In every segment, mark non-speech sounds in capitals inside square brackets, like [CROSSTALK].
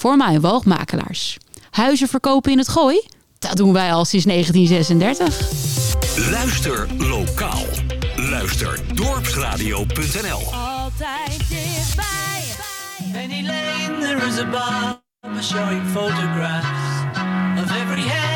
voor woogmakelaars. Huizen verkopen in het gooi? Dat doen wij al sinds 1936. Luister lokaal. Luister dorpsradio.nl. Altijd dichtbij. Penny Lane, there is a bar showing photographs of every head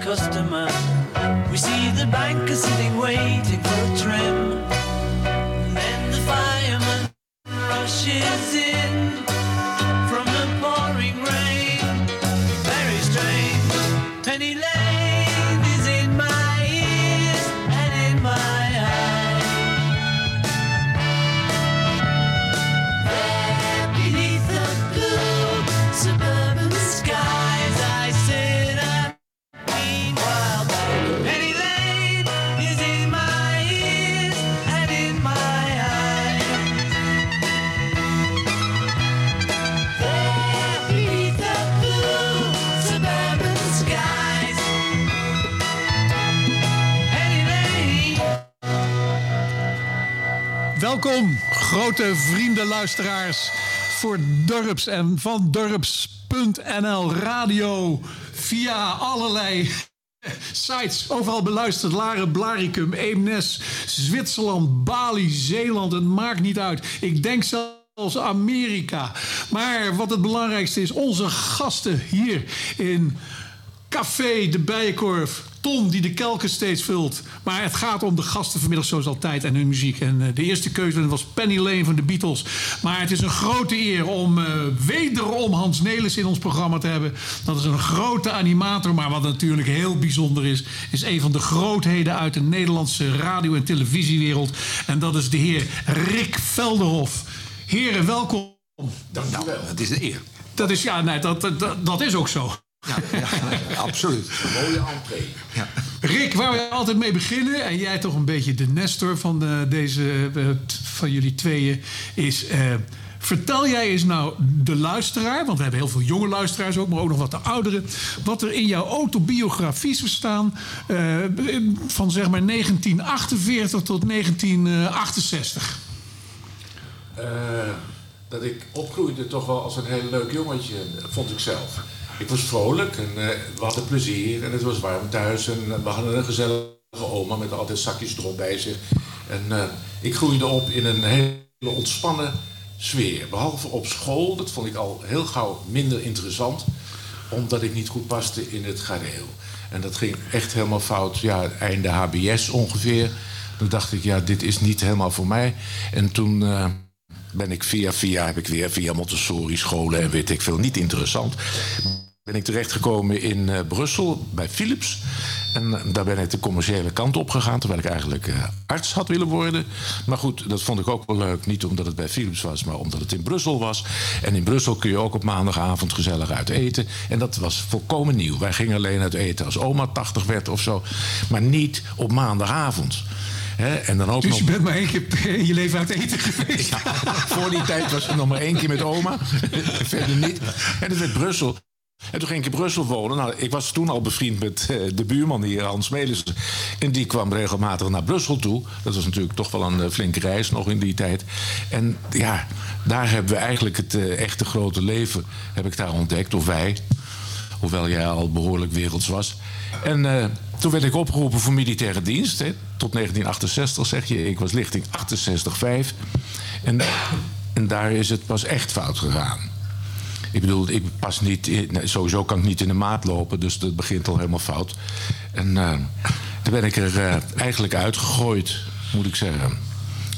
customer. We see the banker sitting waiting for a trim. Grote vrienden, luisteraars. Voor dorps en van dorps.nl radio. Via allerlei [LAUGHS] sites. Overal beluisterd. Laren, Blaricum, Eemnes, Zwitserland, Bali, Zeeland. Het maakt niet uit. Ik denk zelfs Amerika. Maar wat het belangrijkste is, onze gasten hier in Café de Bijenkorf. Tom die de kelken steeds vult. Maar het gaat om de gasten vanmiddag zoals altijd en hun muziek. En eh, de eerste keuze was Penny Lane van de Beatles. Maar het is een grote eer om eh, wederom Hans Nelis in ons programma te hebben. Dat is een grote animator. Maar wat natuurlijk heel bijzonder is... is een van de grootheden uit de Nederlandse radio- en televisiewereld. En dat is de heer Rick Velderhof. Heren, welkom. Dank u wel. Het is een eer. Dat is, ja, nee, dat, dat, dat is ook zo. Ja, ja, absoluut. Een mooie entree. Ja. Rick, waar we altijd mee beginnen, en jij toch een beetje de nestor van de, deze, van jullie tweeën, is. eh, vertel jij eens nou de luisteraar, want we hebben heel veel jonge luisteraars ook, maar ook nog wat de ouderen, wat er in jouw autobiografie zou staan eh, van zeg maar 1948 tot 1968. Eh, dat ik opgroeide toch wel als een heel leuk jongetje, vond ik zelf. Ik was vrolijk en eh, we hadden plezier en het was warm thuis. En we hadden een gezellige oma met altijd zakjes drop bij zich. En eh, ik groeide op in een hele ontspannen sfeer. Behalve op school, dat vond ik al heel gauw minder interessant. Omdat ik niet goed paste in het gareel. En dat ging echt helemaal fout, ja, einde HBS ongeveer. Toen dacht ik, ja, dit is niet helemaal voor mij. En toen eh, ben ik via via, heb ik weer via Montessori scholen en weet ik veel, niet interessant. Ben ik terechtgekomen in eh, Brussel bij Philips. En eh, daar ben ik de commerciële kant op gegaan, terwijl ik eigenlijk eh, arts had willen worden. Maar goed, dat vond ik ook wel leuk. Niet omdat het bij Philips was, maar omdat het in Brussel was. En in Brussel kun je ook op maandagavond gezellig uit eten. En dat was volkomen nieuw. Wij gingen alleen uit eten als oma 80 werd of zo. Maar niet op maandagavond. En dan ook Dus nog... je bent maar één keer [LAUGHS] in je leven uit eten [LAUGHS] geweest. Ja, voor die tijd was het nog maar één keer met oma. [LAUGHS] Verder niet. En dat werd Brussel. En toen ging ik in Brussel wonen. Nou, ik was toen al bevriend met eh, de buurman hier, Hans Melis. En die kwam regelmatig naar Brussel toe. Dat was natuurlijk toch wel een eh, flinke reis nog in die tijd. En ja, daar hebben we eigenlijk het eh, echte grote leven heb ik daar ontdekt. Of wij. Hoewel jij al behoorlijk werelds was. En toen werd ik opgeroepen voor militaire dienst. Hè, tot 1968 zeg je. Ik was lichting 68-5. En, en daar is het pas echt fout gegaan. Ik bedoel, ik pas niet in, sowieso kan ik niet in de maat lopen, dus dat begint al helemaal fout. En eh toen ben ik er eh, eigenlijk uitgegooid, moet ik zeggen.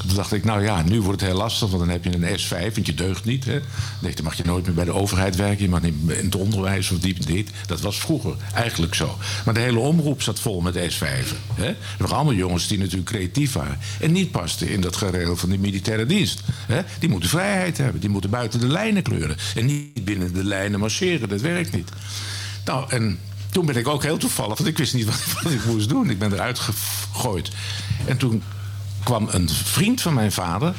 Toen dacht ik, nou ja, nu wordt het heel lastig, want dan heb je een S5, want je deugt niet. Hè? Dan mag je nooit meer bij de overheid werken, je mag niet in het onderwijs of diep dit. Dat was vroeger eigenlijk zo. Maar de hele omroep zat vol met S5'en. Hè? Er waren allemaal jongens die natuurlijk creatief waren en niet pasten in dat gereel van die militaire dienst. Hè? Die moeten vrijheid hebben, die moeten buiten de lijnen kleuren en niet binnen de lijnen marcheren. Dat werkt niet. Nou, en toen ben ik ook heel toevallig, want ik wist niet wat, [LAUGHS] wat ik moest doen. Ik ben eruit gegooid. En toen kwam een vriend van mijn vader,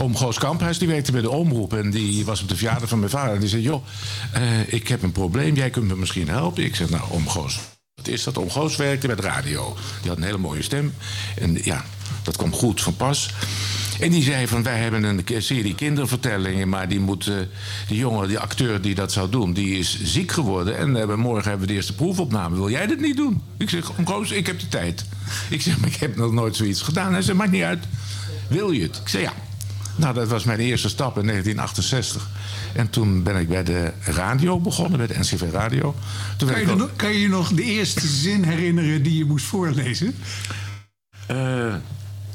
oom Goos Kamphuis, die werkte bij de omroep. En die was op de verjaardag van mijn vader. En die zei, joh, eh, ik heb een probleem, jij kunt me misschien helpen. Ik zeg, nou, oom Goos, is dat? Oom Goos werkte de radio. Die had een hele mooie stem. En ja, dat kwam goed van pas. En die zei van, wij hebben een serie kindervertellingen... maar die, moet, eh, die jongen, die acteur die dat zou doen, die is ziek geworden... en eh, morgen hebben we de eerste proefopname. Wil jij dat niet doen? Ik zeg, Goos, ik heb de tijd. Ik zeg, maar ik heb nog nooit zoiets gedaan. Hij zei, maakt niet uit. Wil je het? Ik zei, ja. Nou, dat was mijn eerste stap in 1968. En toen ben ik bij de radio begonnen, bij de NCV Radio. Toen Kan je, ook- nog- kan je nog de eerste zin herinneren die je moest voorlezen? Eh,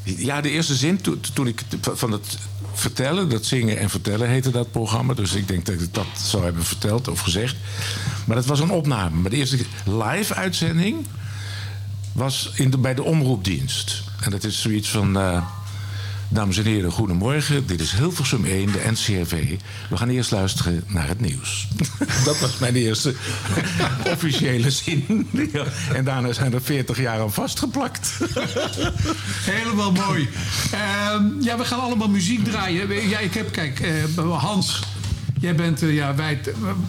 ja, de eerste zin to- toen ik van het vertellen, dat zingen en vertellen heette dat programma. Dus ik denk dat ik dat zou hebben verteld of gezegd. Maar dat was een opname. Maar de eerste live uitzending was in de, bij de omroepdienst. En dat is zoiets van. eh, Dames en heren, goedemorgen. Dit is Hilversum 1, de NCRV. We gaan eerst luisteren naar het nieuws. [LAUGHS] Dat was mijn eerste [LAUGHS] officiële zin. Ja, En daarna zijn er 40 jaar aan vastgeplakt. [LAUGHS] Helemaal mooi. Ehm, ja, we gaan allemaal muziek draaien. Ja, ik heb, kijk, eh, Hans, jij bent, eh, ja, wij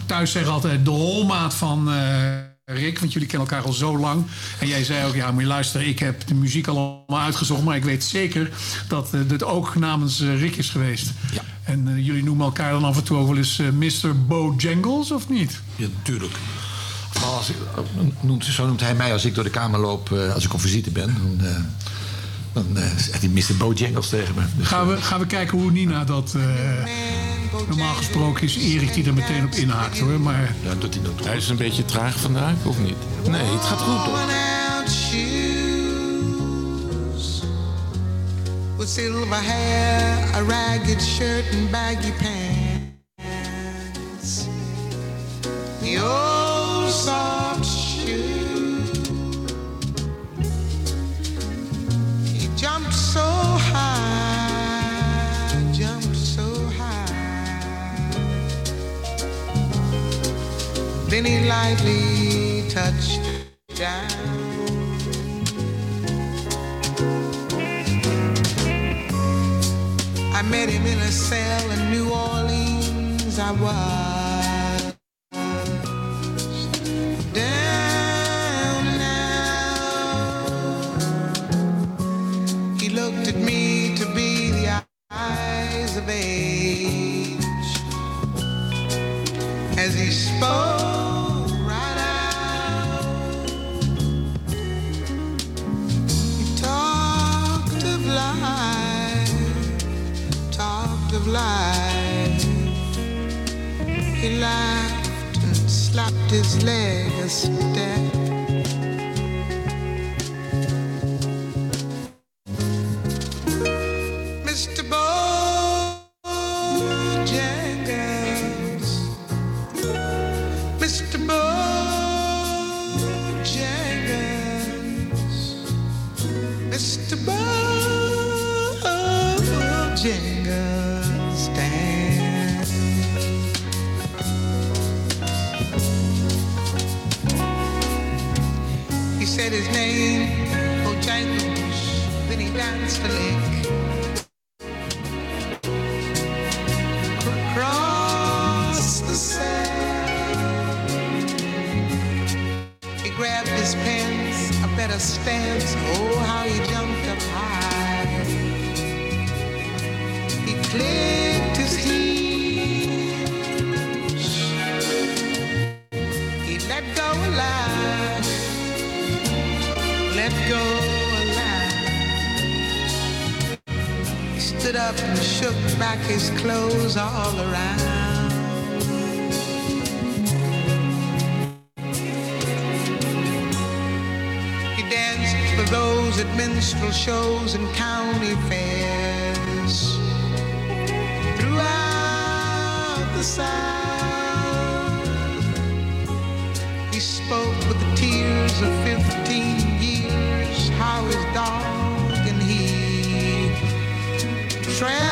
thuis zeggen altijd de holmaat van eh, Rick, want jullie kennen elkaar al zo lang. En jij zei ook, ja, moet je luisteren, ik heb de muziek allemaal uitgezocht, maar ik weet zeker dat eh, dit ook namens eh, Rick is geweest. Ja. En eh, jullie noemen elkaar dan af en toe ook wel eens Mr. Bojangles, of niet? Ja, natuurlijk. Maar als ik, noemt, zo noemt hij mij als ik door de kamer loop, als ik op visite ben. Dan, dan eh, zegt hij Mr. Bojangles tegen me. Dus, Gaan we, gaan we kijken hoe Nina dat... eh, normaal gesproken is Erik die er meteen op inhaakt, hoor. Maar eh, ja, doet hij dat Hij is een beetje traag vandaag, of niet? Nee, het gaat goed toch? silver hair, a ragged shirt, and baggy pants. The old soft Then he lightly touched down. I met him in a cell in New Orleans. I was down now. He looked at me to be the eyes of age slapped his leg a step. He for those at minstrel shows and county fairs. Throughout the South, he spoke with the tears of 15 years, how his dog and he traveled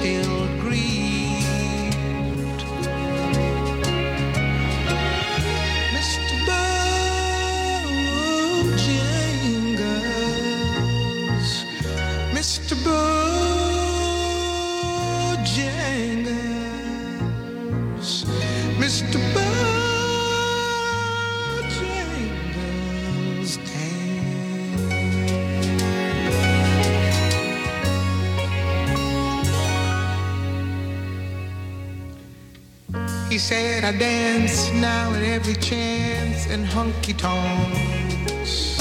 still dance now at every chance in hunky tonks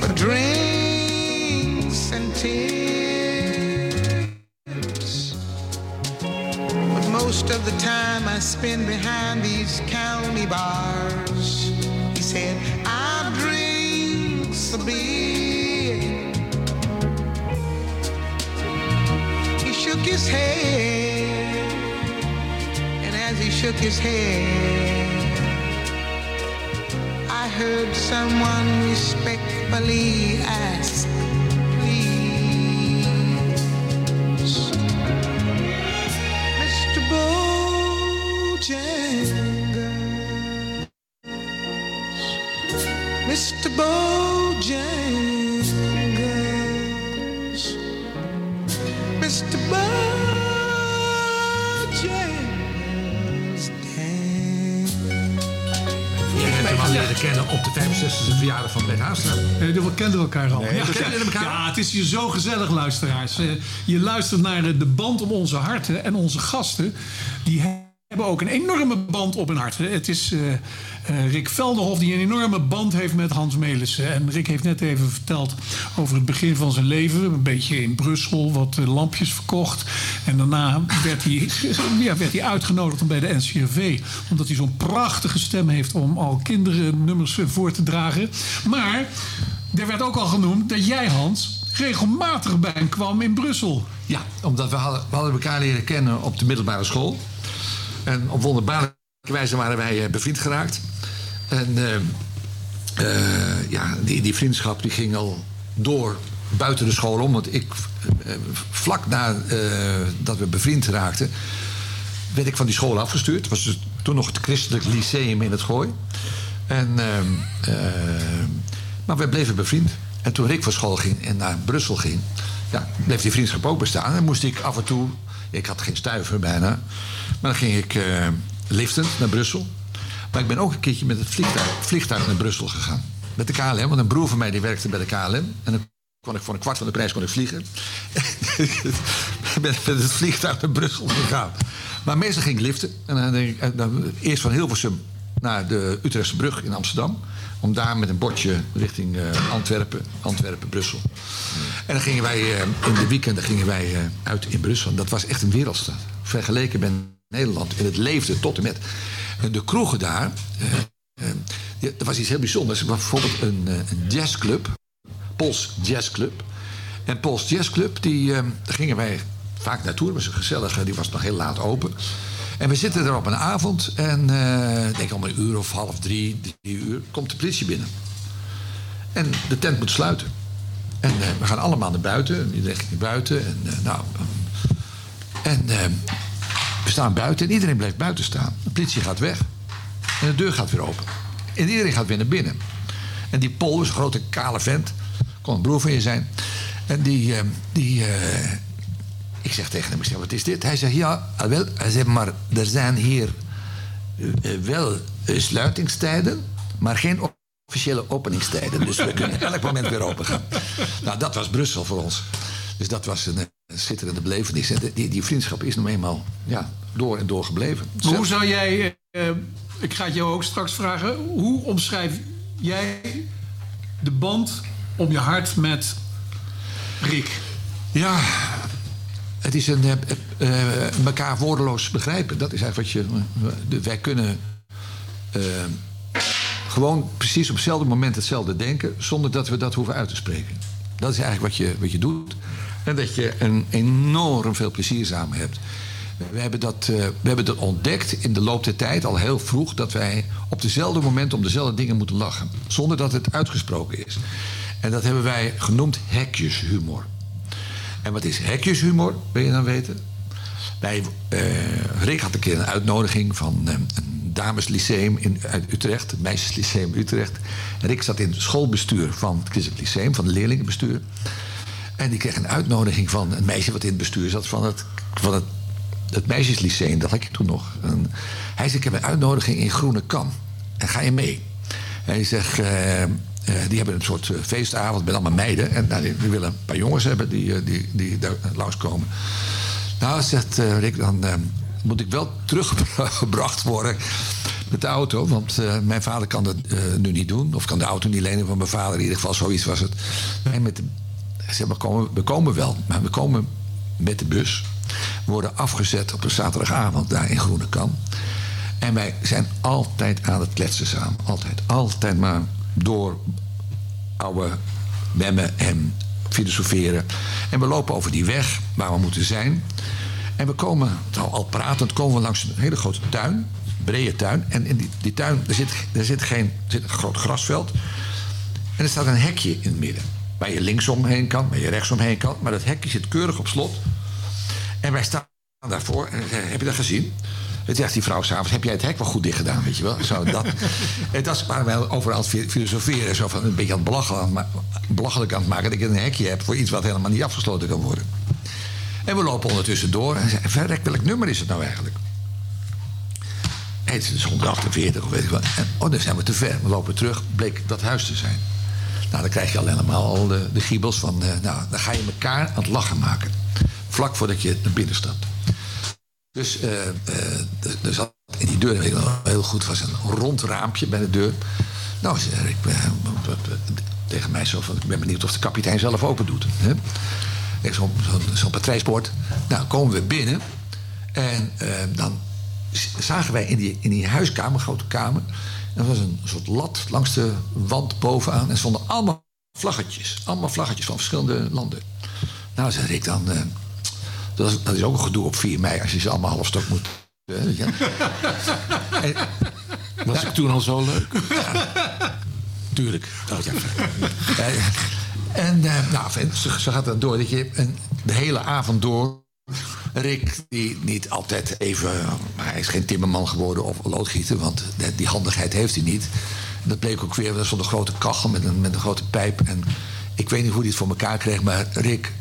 for drinks and tips. But most of the time I spend behind his head, I heard someone respectfully kenden elkaar al. kenden elkaar. ja, het is hier zo gezellig, luisteraars. Eh, Je luistert naar eh, de band om onze harten. En onze gasten, die hebben ook een enorme band op hun harten. Het is eh, Rick Velderhof die een enorme band heeft met Hans Melissen. En Rick heeft net even verteld over het begin van zijn leven. Een beetje in Brussel, wat lampjes verkocht. En daarna werd hij, [LAUGHS] ja, werd hij uitgenodigd om bij de NCRV. Omdat hij zo'n prachtige stem heeft om al kinderen nummers voor te dragen. Maar er werd ook al genoemd dat jij, Hans, regelmatig bij hem kwam in Brussel. Ja, omdat we hadden, we hadden elkaar leren kennen op de middelbare school. En op wonderbaarlijke wijze waren wij eh, bevriend geraakt. En eh, eh, ja, die, die vriendschap die ging al door buiten de school om. Want ik, vlak nadat dat we bevriend raakten, werd ik van die school afgestuurd. Het was dus toen nog het christelijk lyceum in het Gooi. En, ehm, eh, maar we bleven bevriend. En toen Rick van school ging en naar Brussel ging, ja, bleef die vriendschap ook bestaan. En moest ik af en toe, ik had geen stuiver bijna, maar dan ging ik eh liften naar Brussel. Maar ik ben ook een keertje met het vliegtuig, vliegtuig naar Brussel gegaan. Met de KLM, want een broer van mij die werkte bij de KLM. En dan kon ik voor een kwart van de prijs kon ik vliegen. ik [LAUGHS] ben met het vliegtuig naar Brussel gegaan. Maar meestal ging ik liften. En dan, denk ik, eh, dan, eerst van Hilversum naar de Utrechtse brug in Amsterdam. Om daar met een bordje richting eh, Antwerpen, Antwerpen, Brussel. En dan gingen wij eh, in de weekenden gingen wij eh, uit in Brussel. Dat was echt een wereldstad. Vergeleken met Nederland. En het leefde tot en met. En de kroegen daar, er was iets heel bijzonders. Er bijvoorbeeld een, een jazzclub. Pols Jazzclub. En Pols Jazzclub, die, daar gingen wij vaak naartoe. Dat was een gezellige, die was nog heel laat open. En we zitten er op een avond en eh, ik denk om een uur of half drie, drie uur, komt de politie binnen. En de tent moet sluiten. En eh, we gaan allemaal naar buiten. En Iedereen ging naar buiten. En, eh, nou, en we staan buiten en iedereen blijft buiten staan. De politie gaat weg. En de deur gaat weer open. En iedereen gaat weer naar binnen. En die Pol is een grote kale vent. Kon een broer van je zijn. En die, die ik zeg tegen hem, ik zeg, wat is dit? Hij zegt, ja, ah, wel. Hij zegt, maar er zijn hier eh, eh, wel eh, sluitingstijden, maar geen officiële openingstijden. Dus we kunnen elk moment weer open gaan. [LAUGHS] Nou, dat was Brussel voor ons. Dus dat was een, eh, schitterende belevenis. En die, die vriendschap is nog eenmaal ja, door en door gebleven. Maar hoe zou jij, eh, ik ga het jou ook straks vragen, hoe omschrijf jij de band om je hart met Rick? Ja, het is een, eh, eh, elkaar woordeloos begrijpen. Dat is eigenlijk wat je. eh, wij kunnen gewoon precies op hetzelfde moment hetzelfde denken, zonder dat we dat hoeven uit te spreken. Dat is eigenlijk wat je, wat je doet. En dat je een enorm veel plezier samen hebt. We hebben, dat, we hebben dat ontdekt in de loop der tijd, al heel vroeg, dat wij op dezelfde moment om dezelfde dingen moeten lachen. Zonder dat het uitgesproken is. En dat hebben wij genoemd hekjeshumor. En wat is hekjeshumor, wil je dan weten? Wij, eh, Rick had een keer een uitnodiging van eh, een dameslyceum in, uit Utrecht, het meisjeslyceum Utrecht. En Rick zat in het schoolbestuur van het Lyceum, van het leerlingenbestuur. En die kreeg een uitnodiging van een meisje wat in het bestuur zat van het, van het, het meisjeslyceum. Dat had ik toen nog. En hij zegt, ik heb een uitnodiging in Groene Kam. En ga je mee? Hij zegt, eh, eh, die hebben een soort eh, feestavond met allemaal meiden. En nou, willen een paar jongens hebben die, eh, die, die daar langskomen. Nou, zegt Rick, dan moet ik wel teruggebracht worden met de auto. Want mijn vader kan dat nu niet doen. Of kan de auto niet lenen van mijn vader. In ieder geval, zoiets was het. Wij met de, komen, we komen wel. Maar we komen met de bus. We worden afgezet op een zaterdagavond daar in Groenekam. En wij zijn altijd aan het kletsen samen. Altijd. Altijd maar door oude memmen en filosoferen. En we lopen over die weg waar we moeten zijn. En we komen, nou, al pratend, komen we langs een hele grote tuin. Brede tuin. En in die, die tuin, er zit, er, zit geen, zit een groot grasveld. En er staat een hekje in het midden. Waar je linksomheen kan, waar je rechtsomheen kan. Maar dat hekje zit keurig op slot. En wij staan daarvoor. En zeg, heb je dat gezien? En zegt die vrouw s'avonds, heb jij het hek wel goed dicht gedaan, weet je wel? Zo, dat. en dat is waar wij overal aan het filosoferen. Zo van een beetje aan het belachelijk aan, het belachelijk aan het maken... dat ik een hekje heb voor iets wat helemaal niet afgesloten kan worden. En we lopen ondertussen door. En zei, verrek, welk nummer is het nou eigenlijk? Het is 148 of weet ik wat. En, oh, dan zijn we te ver. We lopen terug, bleek dat huis te zijn. Nou, dan krijg je al helemaal al de, de giebels van... eh, nou, dan ga je elkaar aan het lachen maken. Vlak voordat je naar binnen stapt. Dus eh, eh, er- er zat in die deur, weet ik heel goed, was een rond raampje bij de deur. Nou, zei ik eh, tegen mij zo van, ik ben benieuwd of de kapitein zelf open doet. Hè? Ik Zo'n zo, zo'n patrijsbord. Nou, komen we binnen. En eh, dan zagen wij in die, in die huiskamer, grote kamer... er was een soort lat langs de wand bovenaan... en stonden allemaal vlaggetjes. Allemaal vlaggetjes van verschillende landen. Nou, zei ik dan... eh, dat, is, dat is ook een gedoe op 4 mei... als je ze allemaal half stok moet... [LAUGHS] En- Was ik toen al zo leuk? Tuurlijk. Dat, ja. En eh, nou, zo, zo gaat het door. Dat je een, de hele avond door. Rick, die niet altijd even. Hij is geen timmerman geworden of loodgieter, want die handigheid heeft hij niet. En dat bleek ook weer. Er stond een grote kachel met een, met een grote pijp. En ik weet niet hoe hij het voor elkaar kreeg, maar Rick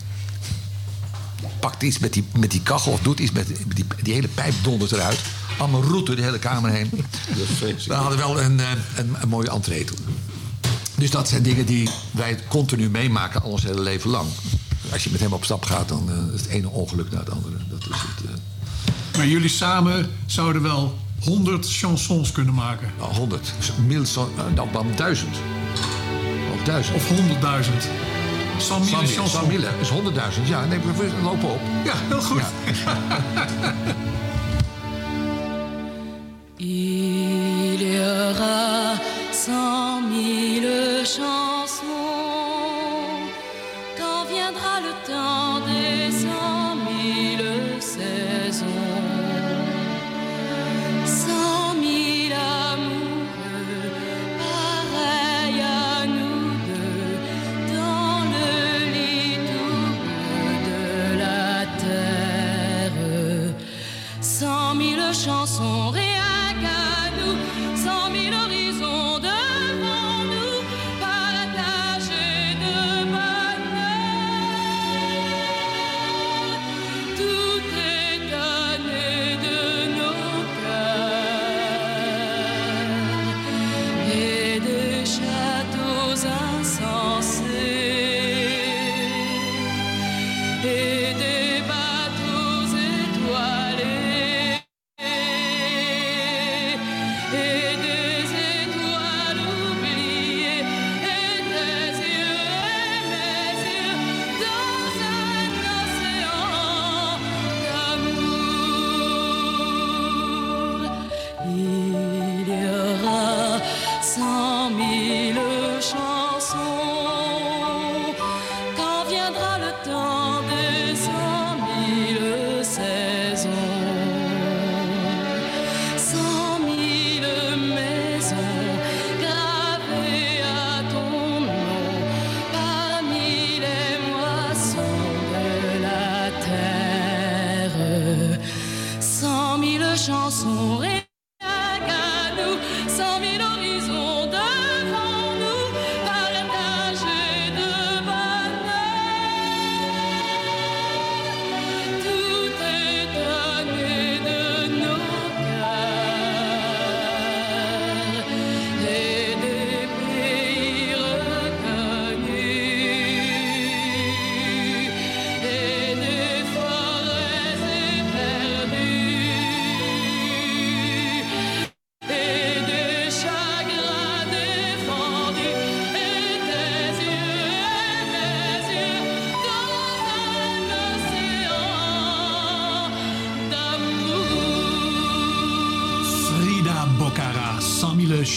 pakt iets met die, met die kachel of doet iets met die, die, die hele pijp dondert eruit. Allemaal door de hele kamer heen. [LAUGHS] We hadden wel een, eh, een, een mooie entree toen. Dus dat zijn dingen die wij continu meemaken al ons hele leven lang. Als je met hem op stap gaat, dan eh, is het ene ongeluk na het andere. Dat is het. eh, Maar jullie samen zouden wel 100 chansons kunnen maken. nou, 100. Mil, zo- nou, nou, dan duizend. Of duizend. Of 100.000. Sam Mille. Sam Mille is 100.000. Ja, nee, we we lopen op. Ja, heel goed. [LAUGHS] Il y aura cent mille chansons. Chansons,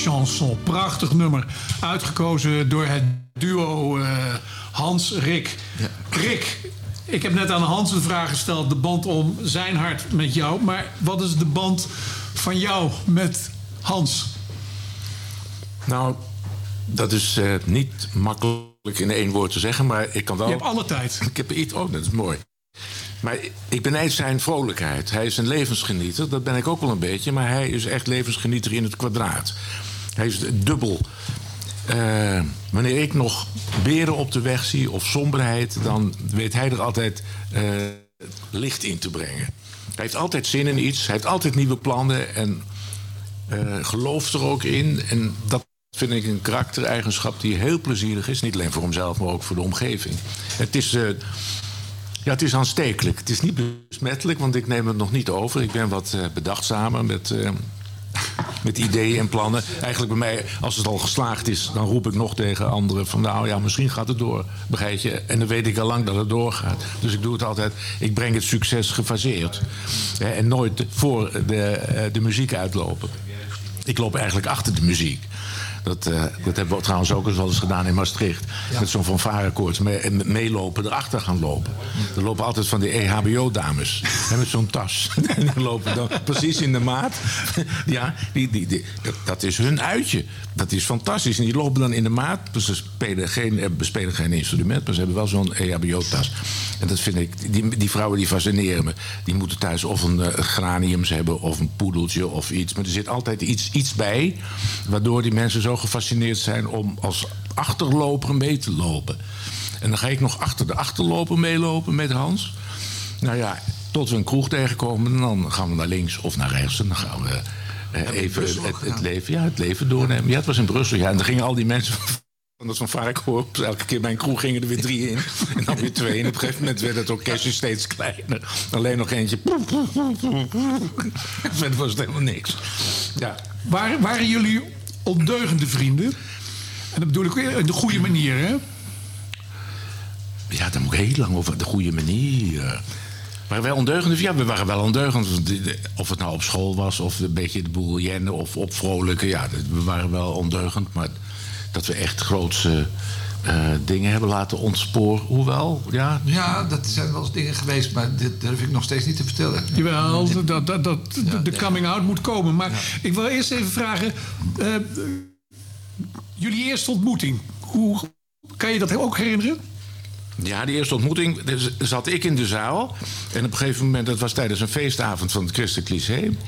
Chanson. Prachtig nummer. Uitgekozen door het duo eh, Hans Rick. Rick, ik heb net aan Hans de vraag gesteld: de band om zijn hart met jou. Maar wat is de band van jou met Hans? Nou, dat is eh, niet makkelijk in één woord te zeggen, maar ik kan wel. Je hebt alle tijd. Ik heb iets. Oh, dat is mooi. Maar ik benijd zijn vrolijkheid. Hij is een levensgenieter, dat ben ik ook wel een beetje. Maar hij is echt levensgenieter in het kwadraat. Hij is dubbel. Eh, wanneer ik nog beren op de weg zie of somberheid... dan weet hij er altijd eh, licht in te brengen. Hij heeft altijd zin in iets. Hij heeft altijd nieuwe plannen. En eh, gelooft er ook in. En dat vind ik een karaktereigenschap die heel plezierig is. Niet alleen voor hemzelf, maar ook voor de omgeving. Het is... ja, het is aanstekelijk. Het is niet besmettelijk, want ik neem het nog niet over. Ik ben wat eh, bedachtzamer met, met ideeën en plannen. Eigenlijk bij mij, als het al geslaagd is, dan roep ik nog tegen anderen van nou ja, misschien gaat het door. Begrijp je? En dan weet ik al lang dat het doorgaat. Dus ik doe het altijd, ik breng het succes gefaseerd. En nooit voor de, eh, de muziek uitlopen. Ik loop eigenlijk achter de muziek. Dat, eh, dat hebben we trouwens ook eens wel eens gedaan in Maastricht. Met zo'n fanfarekoorts. Me, meelopen, erachter gaan lopen. Er lopen altijd van die EHBO-dames. met zo'n tas. [LAUGHS] en die lopen dan precies in de maat. [LAUGHS] ja, die, die, die, dat, dat is hun uitje. Dat is fantastisch. En die lopen dan in de maat. Ze spelen geen, eh, bespelen geen instrument, maar ze hebben wel zo'n EHBO-tas. En dat vind ik, die, die vrouwen die fascineren me. Die moeten thuis of een eh, graniums hebben, of een poedeltje of iets. Maar er zit altijd iets, iets bij, waardoor die mensen zo gefascineerd zijn om als achterloper mee te lopen. En dan ga ik nog achter de achterloper meelopen met Hans. Nou ja, tot we een kroeg tegenkomen, en dan gaan we naar links of naar rechts. En dan gaan we eh, even het, het, leven, ja, het leven doornemen. Ja, het was in Brussel, ja. En dan gingen al die mensen van dat van Varkenoord. Elke keer bij een kroeg gingen er weer drie in. En dan weer twee. En op een gegeven moment werd het orkestje steeds kleiner. Alleen nog eentje. Verder was het helemaal niks. Ja. Waren, waren jullie ondeugende vrienden? En dat bedoel ik in de goede manier, hè? Ja, daar moet ik heel lang over. De goede manier. Waren wij ondeugend? Ja, we waren wel ondeugend. Of het nou op school was, of een beetje de boel jennen, of vrolijke. Ja, we waren wel ondeugend. Maar dat we echt grootse eh, dingen hebben laten ontsporen. Hoewel, ja. Ja, dat zijn wel eens dingen geweest, maar dit durf ik nog steeds niet te vertellen. Jawel, dat, dat, dat, de coming out moet komen. Maar ik wil eerst even vragen... eh, jullie eerste ontmoeting. Hoe, kan je dat ook herinneren? Ja, die eerste ontmoeting dus zat ik in de zaal. En op een gegeven moment, dat was tijdens een feestavond van het Christelijk Lyceum.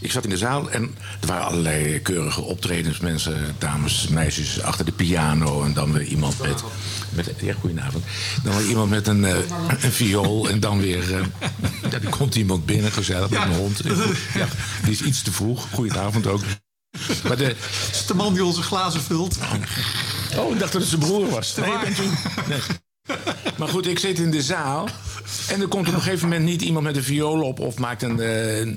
Ik zat in de zaal en er waren allerlei keurige optredens. Mensen, dames, meisjes achter de piano. En dan weer iemand met... met ja, goedenavond. Dan weer iemand met een, eh, een viool. En dan weer... eh, [LAUGHS] ja, er komt iemand binnen, gezellig, met een hond. Ja, die is iets te vroeg. Goedenavond ook. Maar de, is de man die onze glazen vult. Oh, ik dacht dat het zijn broer was. Nee, ik ben toen... nee. Maar goed, ik zit in de zaal. En er komt op een gegeven moment niet iemand met een viool op... of maakt een eh,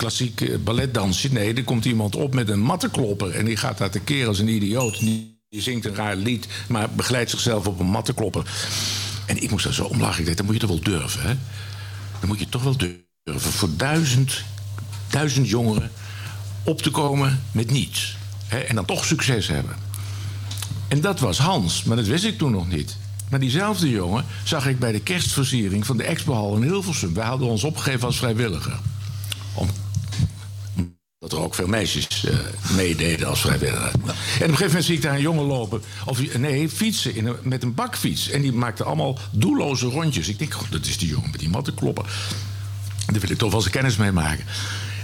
klassiek eh, balletdansje. Nee, er komt iemand op met een mattenklopper. En die gaat daar tekeer als een idioot. Die, zingt een raar lied, maar begeleidt zichzelf op een mattenklopper. En ik moest daar zo om lachen. Ik dacht, dat moet je toch wel durven, hè? Dan moet je toch wel durven. Voor duizend, duizend jongeren op te komen met niets. Hè? En dan toch succes hebben. En dat was Hans, maar dat wist ik toen nog niet. Maar diezelfde jongen zag ik bij de kerstversiering van de Expohal in Hilversum. Wij hadden ons opgegeven als vrijwilliger. Om, omdat er ook veel meisjes eh, meededen als vrijwilliger. En op een gegeven moment zie ik daar een jongen lopen. Of nee, fietsen in met een bakfiets. En die maakte allemaal doelloze rondjes. Ik denk, god, dat is die jongen met die mattenkloppen. Daar wil ik toch wel eens een kennis mee maken.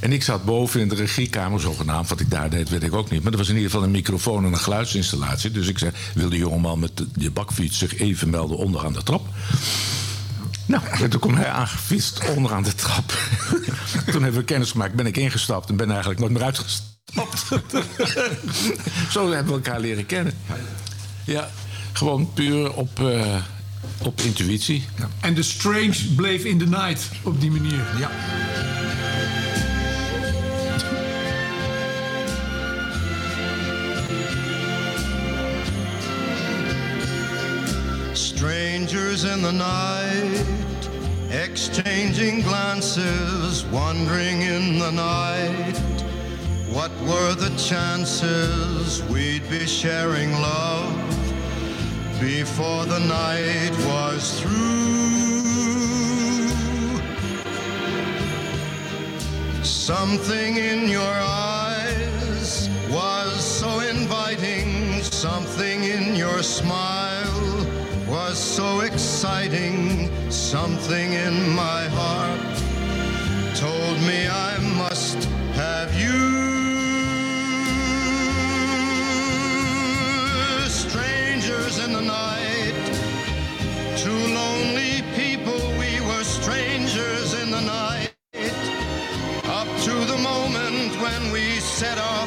En ik zat boven in de regiekamer, zogenaamd. Wat ik daar deed, weet ik ook niet. Maar er was in ieder geval een microfoon en een geluidsinstallatie. Dus ik zei, wil de jongeman met de bakfiets zich even melden onderaan de trap? Nou, en toen kwam hij aangefietst onderaan de trap. [LAUGHS] toen hebben we kennis gemaakt, ben ik ingestapt... en ben eigenlijk nooit meer uitgestapt. [LAUGHS] Zo hebben we elkaar leren kennen. Ja, gewoon puur op, eh, op intuïtie. Ja. En The Strange bleef in the night op die manier. Ja. Strangers in the night, exchanging glances, wandering in the night. What were the chances we'd be sharing love before the night was through? Something in your eyes was so inviting, something in your smile was so exciting, something in my heart told me I must have you. Strangers in the night, two lonely people, we were strangers in the night. Up to the moment when we said our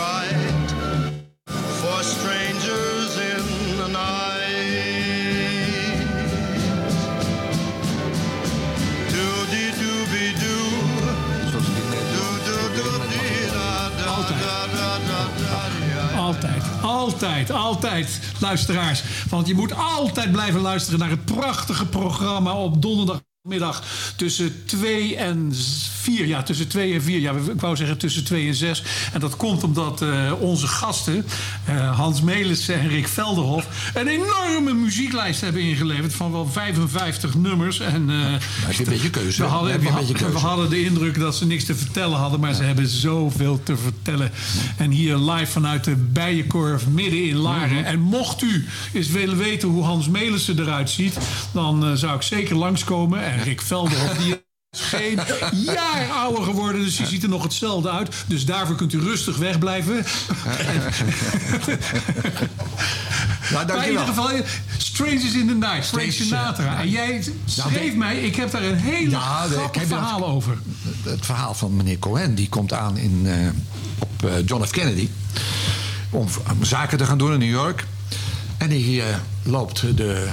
altijd, altijd, luisteraars. Want je moet altijd blijven luisteren naar het prachtige programma op donderdagmiddag tussen 2 en vier, ja, tussen twee en vier. Ja, ik wou zeggen tussen twee en zes. En dat komt omdat eh, onze gasten, eh, Hans Melissen en Rick Velderhof, een enorme muzieklijst hebben ingeleverd van wel 55 nummers. En, eh, heb je een beetje keuze, We hadden, een we, keuze. hadden de indruk dat ze niks te vertellen hadden, maar ze hebben zoveel te vertellen. En hier live vanuit de Bijenkorf midden in Laren. Mhm. En mocht u eens willen weten hoe Hans Melissen eruit ziet, dan eh, zou ik zeker langskomen. En Rick Velderhof, die geen jaar ouder geworden, dus die ziet er nog hetzelfde uit. Dus daarvoor kunt u rustig wegblijven. Nou, Maar in ieder geval, Strangers in the Night, Frank Sinatra. En jij schreef mij, ik heb daar een hele Ja, grappig ik heb dat- verhaal over. Het verhaal van meneer Cohen die komt aan in, eh, op eh, John F. Kennedy. Om, om zaken te gaan doen in New York. En die eh, loopt de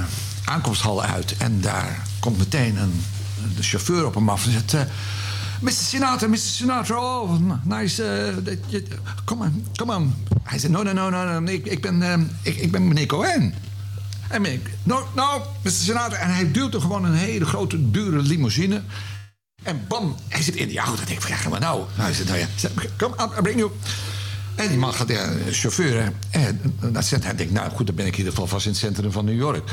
aankomsthal uit. En daar komt meteen een, de chauffeur op hem af en zegt... eh, Mr. Sinatra, Mr. Sinatra, oh, nice. je- Kom on, kom on. Hij zegt, no, no, no, no, no ik, ik, ben, eh, ik, ik ben meneer Cohen. En meneer, no, no, Mr. Sinatra. En hij duwt er gewoon een hele grote, dure limousine. En bam, hij zit in die auto. Ik denk, van, ja, ga maar nou. Hij zegt, nou ja, kom, I bring you. En die man gaat, ja, de chauffeur. En dat zegt hij, denkt, nou goed, dan ben ik in ieder geval vast in het centrum van New York.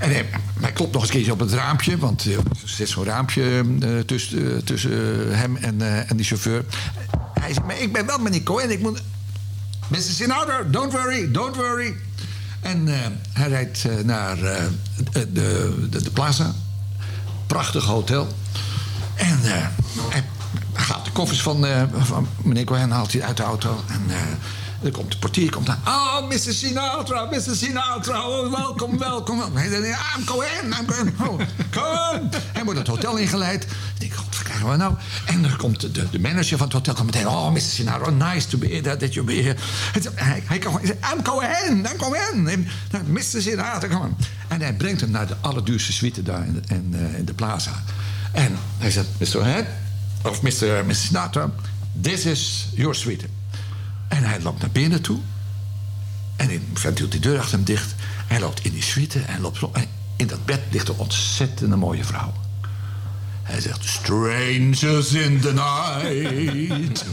En hij, hij klopt nog eens een keertje op het raampje. Want eh, er zit zo'n raampje eh, tussen, eh, tussen hem en, eh, en die chauffeur. Hij zegt, maar ik ben wel meneer Cohen. Ik moet... Mr. Sinatra, don't worry, don't worry. En eh, hij rijdt eh, naar eh, de, de, de, Plaza. Prachtig hotel. En eh, hij gaat de koffers van, eh, van meneer Cohen haalt hij uit de auto. En eh, dan komt de portier komt aan. Oh, Mr. Sinatra, Mr. Sinatra. Oh, welkom, welkom. Hij zegt, I'm Cohen, I'm Cohen. Oh, Cohen. Hij wordt het hotel ingeleid. Ik denk, god, wat krijgen we nou? En dan komt de, de manager van het hotel komt meteen. Oh, Mr. Sinatra, nice to be here, that you be here. Hij zegt, I'm Cohen, I'm Cohen. En, nou, Mr. Sinatra, come on. En hij brengt hem naar de allerduurste suite daar in de, in, eh, de plaza. En hij zegt, Mr. Cohen, of Mr. Mr. Sinatra, this is your suite. En hij loopt naar binnen toe. En hij duwt die deur achter hem dicht. Hij loopt in die suite en loopt zo. En in dat bed ligt een ontzettende mooie vrouw. Hij zegt, strangers in the night.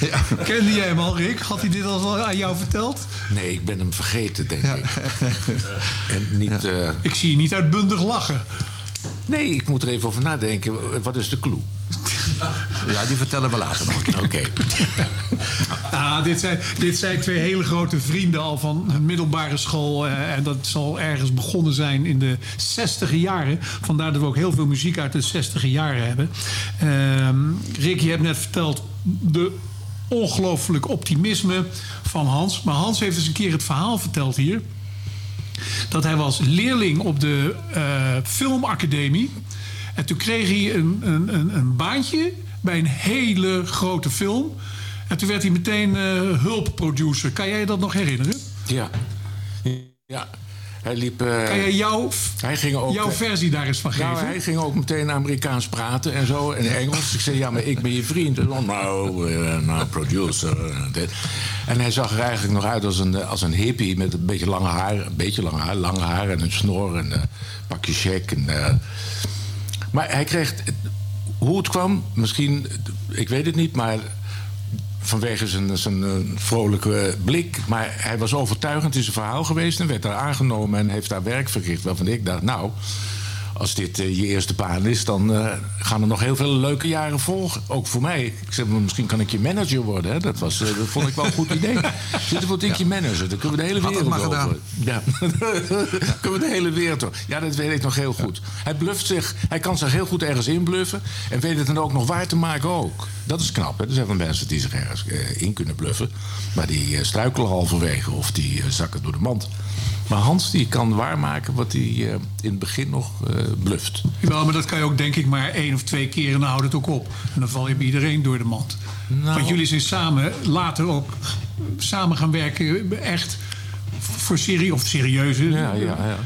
[LAUGHS] ja. Kende jij hem al, Rick? Had hij dit al aan jou verteld? Nee, ik ben hem vergeten, denk ik. En niet... eh, Ik zie je niet uitbundig lachen. Nee, ik moet er even over nadenken. Wat is de clue? [LAUGHS] ja, die vertellen we later nog. [LAUGHS] Oké. Ah, dit, zijn, dit zijn twee hele grote vrienden al van middelbare school. eh, en dat zal ergens begonnen zijn in de 60 jaren. Vandaar dat we ook heel veel muziek uit de 60 jaren hebben. Ehm Rick, je hebt net verteld de ongelooflijk optimisme van Hans. Maar Hans heeft eens een keer het verhaal verteld hier. Dat hij was leerling op de eh, filmacademie. En toen kreeg hij een, een, een, baantje bij een hele grote film. En toen werd hij meteen eh, hulpproducer. Kan jij dat nog herinneren? Ja. Ja. Hij liep... eh, Kan jij jouw, hij ging ook, jouw eh, versie daar eens van geven? Nou, hij ging ook meteen Amerikaans praten en zo, en Engels. Ik zei, ja, maar ik ben je vriend. En dan, nou, eh, nou, producer. en dit. En hij zag er eigenlijk nog uit als een, als een hippie met een beetje lange haar. Een beetje lange haar, lange haar en een snor en een pakje check. En, eh, maar hij kreeg... Hoe het kwam, misschien... Ik weet het niet, maar vanwege zijn, zijn eh, vrolijke blik. Maar hij was overtuigend in zijn verhaal geweest en werd daar aangenomen en heeft daar werk verricht. Waarvan ik dacht, nou, als dit eh, je eerste baan is, dan eh, gaan er nog heel veel leuke jaren volgen. Ook voor mij. Ik zeg, misschien kan ik je manager worden. Hè? Dat, was, eh, dat vond ik wel een goed idee. Zitten word ik je manager. Dan kunnen we de hele Had wereld maar gedaan. over. Ja. [LAUGHS] kunnen we de hele wereld over. Ja, dat weet ik nog heel goed. Hij bluft zich, hij kan zich heel goed ergens inbluffen. En weet het dan ook nog waar te maken ook. Dat is knap. Hè? Er zijn wel mensen die zich ergens in kunnen bluffen. Maar die struikelen halverwege of die zakken door de mand. Maar Hans die kan waarmaken wat hij eh, in het begin nog eh bluft. Jawel, maar dat kan je ook denk ik maar één of twee keer en dan houdt het ook op. En dan val je bij iedereen door de mand. Nou. Want jullie zijn samen later ook samen gaan werken echt voor serie of serieuze. Ja, ja, ja.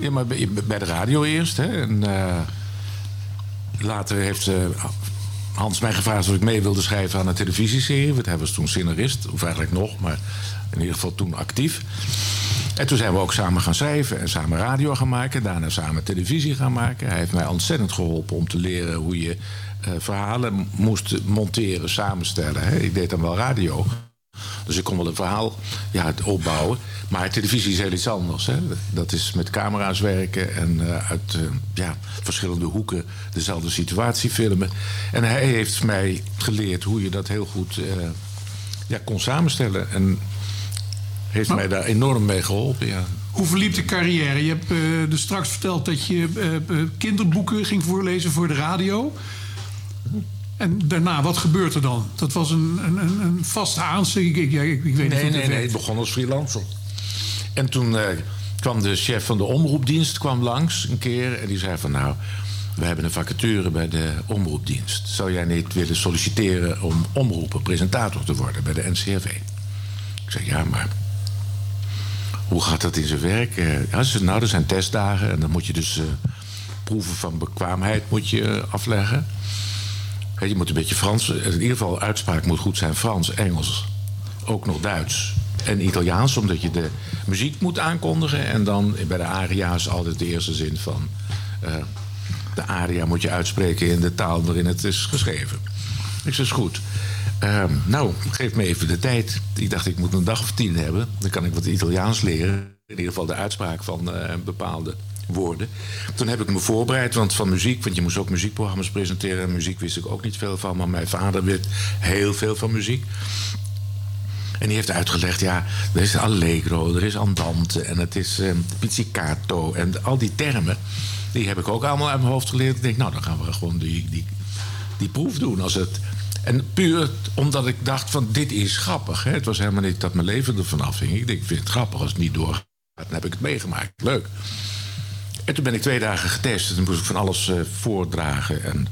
ja maar bij, bij de radio eerst. Hè? En, eh, later heeft Hans mij gevraagd of ik mee wilde schrijven aan een televisieserie. Want hij was toen scenarist, of eigenlijk nog, maar in ieder geval toen actief. En toen zijn we ook samen gaan schrijven en samen radio gaan maken. Daarna samen televisie gaan maken. Hij heeft mij ontzettend geholpen om te leren hoe je eh, verhalen moest monteren, samenstellen. Hè. Ik deed dan wel radio. Dus ik kon wel een verhaal ja, opbouwen. Maar televisie is heel iets anders. Hè. Dat is met camera's werken en eh, uit eh, ja, verschillende hoeken dezelfde situatie filmen. En hij heeft mij geleerd hoe je dat heel goed ja, kon samenstellen. En heeft mij daar enorm mee geholpen. Ja. Hoe verliep de carrière? Je hebt eh, dus straks verteld dat je eh, eh, kinderboeken ging voorlezen voor de radio. En daarna, wat gebeurt er dan? Dat was een, een, een, een vaste aanzet. Ik, ik, ik, ik weet niet Nee, hoe nee, nee. Het begon als freelancer. En toen eh, kwam de chef van de omroepdienst kwam langs een keer. En die zei van nou, we hebben een vacature bij de omroepdienst. Zou jij niet willen solliciteren om omroeper, presentator te worden bij de NCRV? Ik zei ja, maar hoe gaat dat in zijn werk? Eh, ja, ze nou, er zijn testdagen en dan moet je dus eh, proeven van bekwaamheid moet je, eh, afleggen. Je moet een beetje Frans, in ieder geval uitspraak moet goed zijn. Frans, Engels, ook nog Duits en Italiaans, omdat je de muziek moet aankondigen. En dan bij de aria's altijd de eerste zin van de aria moet je uitspreken in de taal waarin het is geschreven. Ik zei, is goed. Ehm, nou, geef me even de tijd. Ik dacht, ik moet een dag of tien hebben. Dan kan ik wat Italiaans leren. In ieder geval de uitspraak van eh, bepaalde woorden. Toen heb ik me voorbereid, want van muziek... want je moest ook muziekprogramma's presenteren. En muziek wist ik ook niet veel van. Maar mijn vader wist heel veel van muziek. En die heeft uitgelegd, ja, er is allegro, er is andante... en het is eh, pizzicato en al die termen... die heb ik ook allemaal uit mijn hoofd geleerd. Ik denk, nou, dan gaan we gewoon die, die, die proef doen als het... En puur omdat ik dacht van dit is grappig. Hè? Het was helemaal niet dat mijn leven ervan afhing. Ik denk, ik vind het grappig als het niet doorgaat. Dan heb ik het meegemaakt. Leuk. En toen ben ik twee dagen getest. En toen moest ik van alles eh, voordragen. En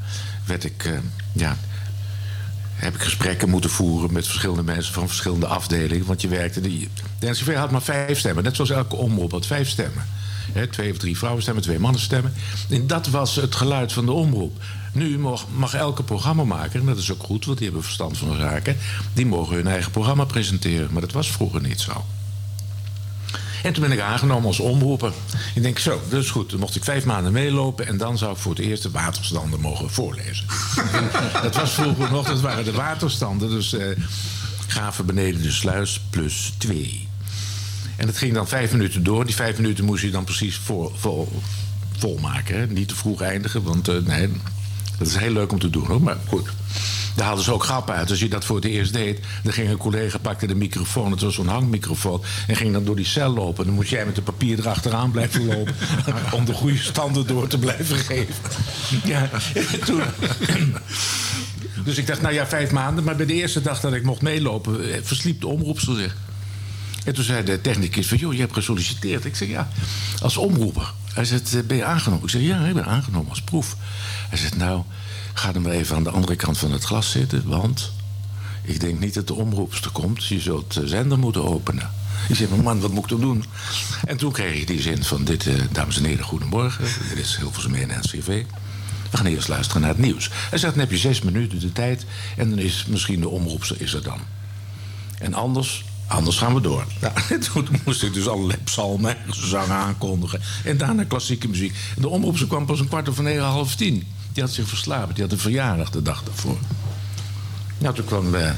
werd ik, eh, ja, heb ik gesprekken moeten voeren met verschillende mensen van verschillende afdelingen. Want je werkte. Die, de had maar vijf stemmen. Net zoals elke omroep had vijf stemmen. Twee of drie vrouwenstemmen, twee mannenstemmen. En dat was het geluid van de omroep. Nu mag, mag elke programmamaker, en dat is ook goed, want die hebben verstand van zaken. die mogen hun eigen programma presenteren. Maar dat was vroeger niet zo. En toen ben ik aangenomen als omroeper. Ik denk, zo, dat is goed. Dan mocht ik vijf maanden meelopen... en dan zou ik voor het eerst de waterstanden mogen voorlezen. [LAUGHS] dat was vroeger nog, dat waren de waterstanden. Dus eh, gaven beneden de sluis plus twee. En dat ging dan vijf minuten door. Die vijf minuten moest je dan precies vol, vol, volmaken. Niet te vroeg eindigen, want eh, nee, dat is heel leuk om te doen. Hoor. Maar goed, daar haalden ze ook grappen uit. Als je dat voor het eerst deed, dan ging een collega, pakte de microfoon... het was zo'n hangmicrofoon, en ging dan door die cel lopen. Dan moest jij met de papier erachteraan blijven lopen... [LAUGHS] om de goede standen door te blijven geven. Ja, toen... Dus ik dacht, nou ja, vijf maanden. Maar bij de eerste dag dat ik mocht meelopen, eh, versliep de omroepster zich. En toen zei de technicus van, joh, je hebt gesolliciteerd. Ik zeg, ja, als omroeper. Hij zegt, eh, ben je aangenomen? Ik zeg, ja, ik ben aangenomen als proef. Hij zegt, nou, ga dan maar even aan de andere kant van het glas zitten, want... ik denk niet dat de omroepster komt. Je zult de zender moeten openen. Ik zeg, maar man, wat moet ik dan doen? En toen kreeg ik die zin van, dit, eh, dames en heren, goedemorgen. Dit is Hilversum 1 NCV. We gaan eerst luisteren naar het nieuws. Hij zegt, dan heb je zes minuten de tijd... en dan is misschien de omroepster is er dan. En anders, anders gaan we door. [LAUGHS] Nou, en [LAUGHS] toen moest ik dus allerlei psalmen en aankondigen. En daarna klassieke muziek. De omroepster kwam pas een kwart over negen, half tien. Die had zich verslapen. Die had een verjaardag de dag daarvoor. Nou, toen kwam eh,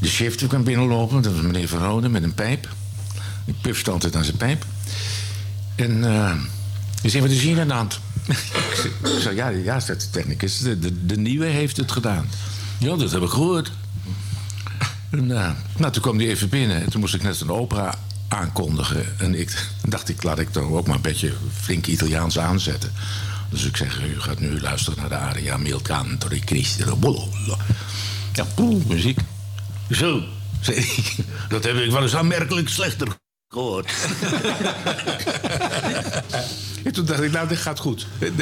de chef toen kwam binnenlopen. Dat was meneer Van Rode met een pijp. Die pufte altijd aan zijn pijp. En uh, die zei, wat is hier aan de hand? ik zei, ik ja, ja, zegt de technicus. De, de, de nieuwe heeft het gedaan. Ja, dat heb ik gehoord. En, eh, nou, toen kwam die even binnen. En toen moest ik net een opera aankondigen. En ik dacht, ik laat ik dan ook maar een beetje flink Italiaans aanzetten. Dus ik zeg, u gaat nu luisteren naar de aria Mil canto Cristo Bollo. Ja, poeh, muziek. Zo, zei [LAUGHS] ik. Dat heb ik wel eens aanmerkelijk slechter gehoord. [LAUGHS] en toen dacht ik, nou, dit gaat goed. En,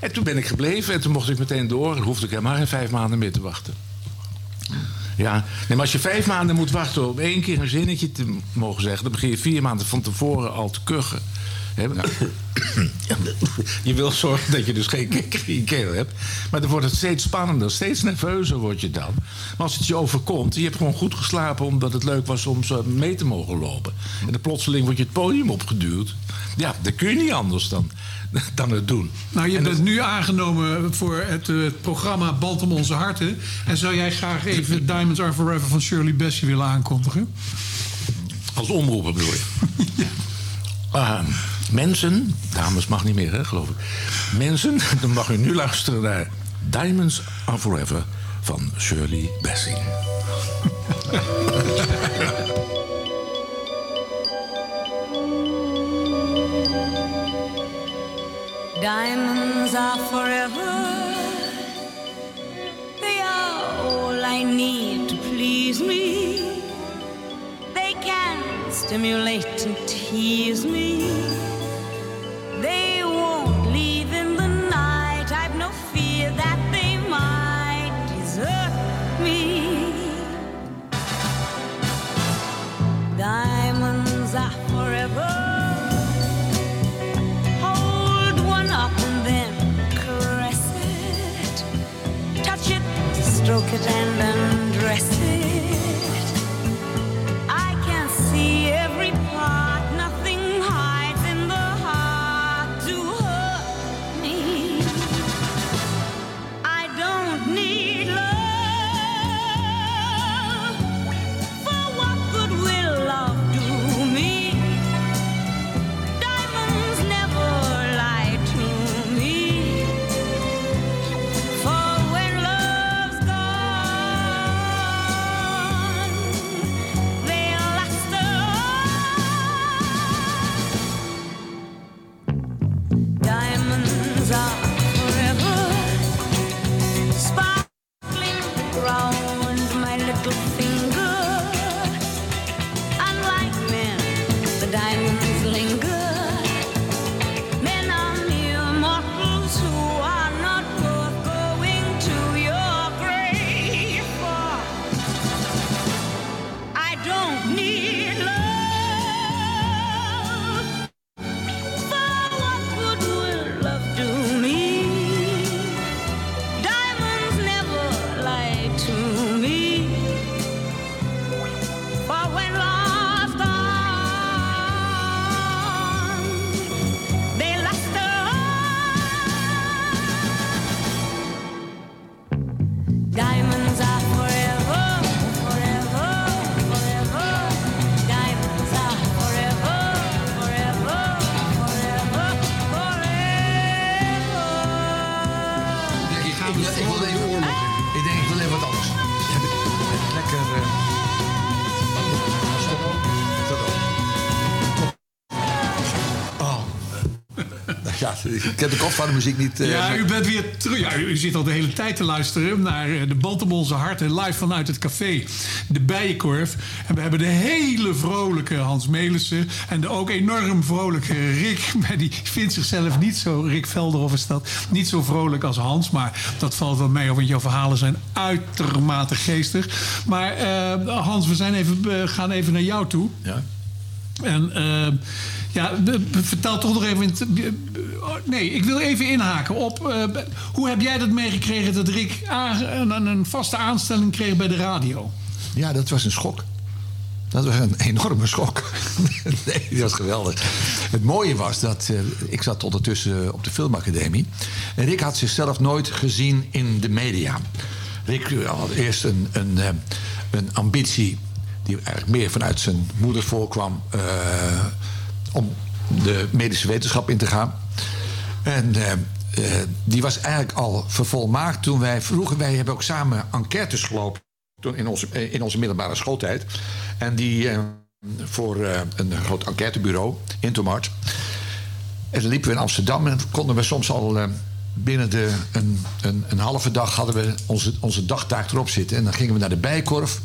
en toen ben ik gebleven en toen mocht ik meteen door. En hoefde ik helemaal geen vijf maanden meer te wachten. Ja, nee, maar als je vijf maanden moet wachten om één keer een zinnetje te mogen zeggen... dan begin je vier maanden van tevoren al te kuchen. Hè? [COUGHS] Je wil zorgen dat je dus geen kikker in je keel hebt. Maar dan wordt het steeds spannender, steeds nerveuzer word je dan. Maar als het je overkomt, je hebt gewoon goed geslapen... omdat het leuk was om zo mee te mogen lopen. En dan plotseling word je het podium opgeduwd. Ja, dan kun je niet anders dan, dan het doen. Nou, je En bent dat- nu aangenomen voor het, eh, programma Band om onze harten. En zou jij graag even [COUGHS] Diamonds Are Forever van Shirley Bassey willen aankondigen? Als omroeper bedoel je? [LAUGHS] Ah, mensen, dames mag niet meer, hè, geloof ik. Mensen, [LAUGHS] dan mag u nu luisteren naar Diamonds Are Forever van Shirley Bassey. [LAUGHS] Diamonds are forever. They are all I need to please me. They can stimulate and tease me. Ik heb de kop van de muziek niet... eh, Ja, u bent weer terug. Ja, u zit al de hele tijd te luisteren naar eh, de Band om onze harten. Live vanuit het café De Bijenkorf. En we hebben de hele vrolijke Hans Melissen. En de ook enorm vrolijke Rick. [LAUGHS] Maar die vindt zichzelf niet zo, Rick Velderhoff is dat, niet zo vrolijk als Hans. Maar dat valt wel mee, want jouw verhalen zijn uitermate geestig. Maar eh, Hans, we zijn even, gaan even naar jou toe. Ja. En ja, vertel toch nog even. Oh, nee, ik wil even inhaken op. eh, hoe heb jij dat meegekregen dat Rick een, een vaste aanstelling kreeg bij de radio? Ja, dat was een schok. Dat was een enorme schok. [LAUGHS] nee, die was geweldig. Het mooie was dat eh, ik zat ondertussen op de filmacademie. En Rick had zichzelf nooit gezien in de media. Rick had eerst een, een, eh, een ambitie die eigenlijk meer vanuit zijn moeder voorkwam... eh, om de medische wetenschap in te gaan. En eh, eh, die was eigenlijk al vervolmaakt toen wij vroeger... wij hebben ook samen enquêtes gelopen toen in onze, eh, in onze middelbare schooltijd. En die voor een groot enquêtebureau, Intomart. En dan liepen we in Amsterdam en konden we soms al... binnen de, een, een, een halve dag hadden we onze, onze dagtaak erop zitten. En dan gingen we naar de Bijkorf.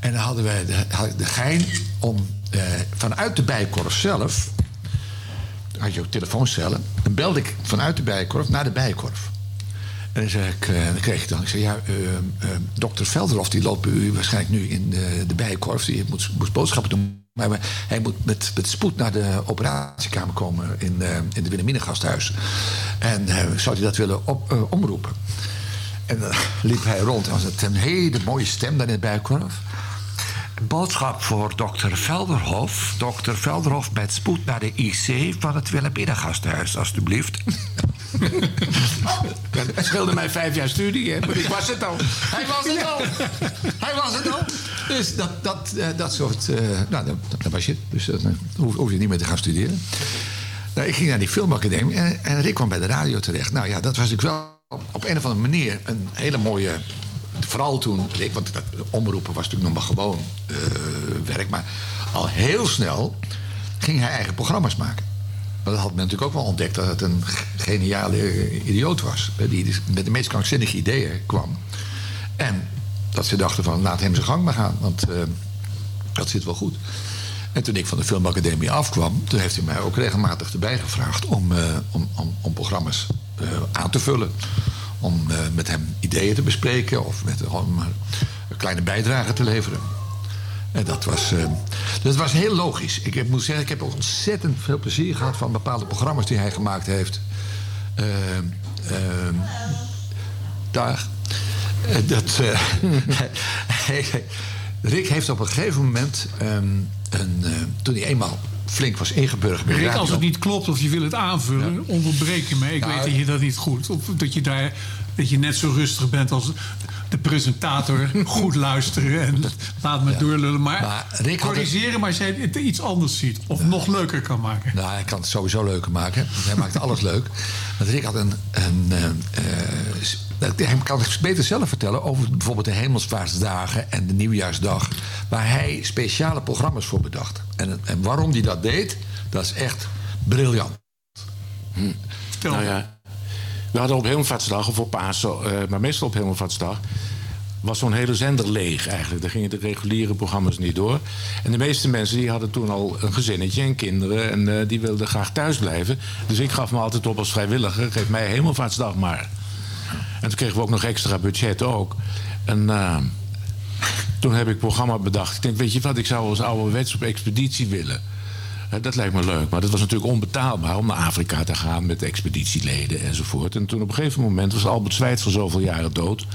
En dan hadden we de, de gein om vanuit de Bijkorf zelf... had je ook telefooncellen. Dan belde ik vanuit de Bijkorf naar de Bijkorf. En dan, zei ik, eh, dan kreeg ik dan, ik zei, ja, eh, eh, dokter Velderhof die loopt u waarschijnlijk nu in de, de Bijenkorf. Die moet, moest boodschappen doen. Maar hij moet met, met spoed naar de operatiekamer komen in, eh, in de Wilhelminengasthuis. En zou hij dat willen op, omroepen? En dan [LAUGHS] liep hij rond en was het een hele mooie stem daar in het buikkorf. Boodschap voor dokter Velderhof. Dokter Velderhof met spoed naar de IC van het Wilhelminengasthuis, alstublieft. [LAUGHS] Het scheelde mij vijf jaar studie, hè, maar ik was het al. Hij was het al. [LAUGHS] Hij was het al. Dus dat, dat, eh, dat soort... eh, nou, dat, dat was je. Dus dat hoef, hoef je niet meer te gaan studeren. Nou, ik ging naar die filmacademie en, en Rick kwam bij de radio terecht. Nou ja, dat was natuurlijk wel op een of andere manier een hele mooie... Vooral toen, want dat omroepen was natuurlijk nog maar gewoon eh, werk. Maar al heel snel ging hij eigen programma's maken. Maar dat had men natuurlijk ook wel ontdekt dat het een geniale eh, idioot was. Die dus met de meest krankzinnige ideeën kwam. En dat ze dachten van laat hem zijn gang maar gaan. Want eh, dat zit wel goed. En toen ik van de filmacademie afkwam, toen heeft hij mij ook regelmatig erbij gevraagd om, om, om, programma's aan te vullen. Om eh, met hem ideeën te bespreken of met, om eh, een kleine bijdrage te leveren. En dat was, eh, dat was heel logisch. Ik moet zeggen, ik heb ontzettend veel plezier gehad van bepaalde programma's die hij gemaakt heeft. Eh, eh, dag. Eh, dat, [LAUGHS] Rick heeft op een gegeven moment, ehm, een, toen hij eenmaal flink was de Rick, radio- als het niet klopt of je wil het aanvullen, onderbreek je me. Ik Nou, weet dat je dat niet goed. Of dat je, daar, dat je net zo rustig bent als de presentator. [LAUGHS] goed luisteren en laat me doorlullen. Maar, Maar Rick corrigeren, maar als jij het iets anders ziet. Of nog leuker kan maken. Nou, hij kan het sowieso leuker maken. Hij maakt alles leuk. Want Rick had een... een eh, eh, hij kan het beter zelf vertellen over bijvoorbeeld de hemelsvaartsdagen en de nieuwjaarsdag. Waar hij speciale programma's voor bedacht. En, en waarom hij dat deed, dat is echt briljant. Vertel Nou ja, we hadden op Hemelvaartsdag of op Pasen, eh, maar meestal op Hemelvaartsdag... was zo'n hele zender leeg eigenlijk. Daar gingen de reguliere programma's niet door. En de meeste mensen die hadden toen al een gezinnetje en kinderen... en eh, die wilden graag thuis blijven. Dus ik gaf me altijd op als vrijwilliger... geef mij Hemelvaartsdag maar. En toen kregen we ook nog extra budget ook. En eh, toen heb ik programma bedacht. Ik denk, weet je wat, ik zou als ouderwets op expeditie willen. Eh, Dat lijkt me leuk, maar dat was natuurlijk onbetaalbaar om naar Afrika te gaan met expeditieleden enzovoort. En toen op een gegeven moment was Albert Schweitzer zoveel jaren dood.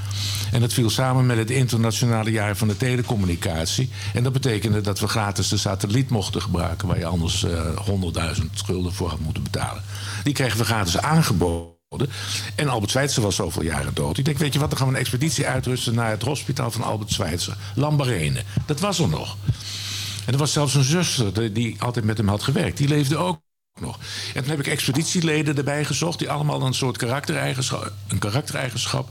En dat viel samen met het internationale jaar van de telecommunicatie. En dat betekende dat we gratis de satelliet mochten gebruiken, waar je anders eh 100.000 schulden voor had moeten betalen. Die kregen we gratis aangeboden. En Albert Schweitzer was zoveel jaren dood. Ik denk, weet je wat, dan gaan we een expeditie uitrusten naar het hospitaal van Albert Schweitzer. Lambarene. Dat was er nog. En er was zelfs een zuster die altijd met hem had gewerkt. Die leefde ook nog. En toen heb ik expeditieleden erbij gezocht... die allemaal een soort karaktereigenschap, een karaktereigenschap...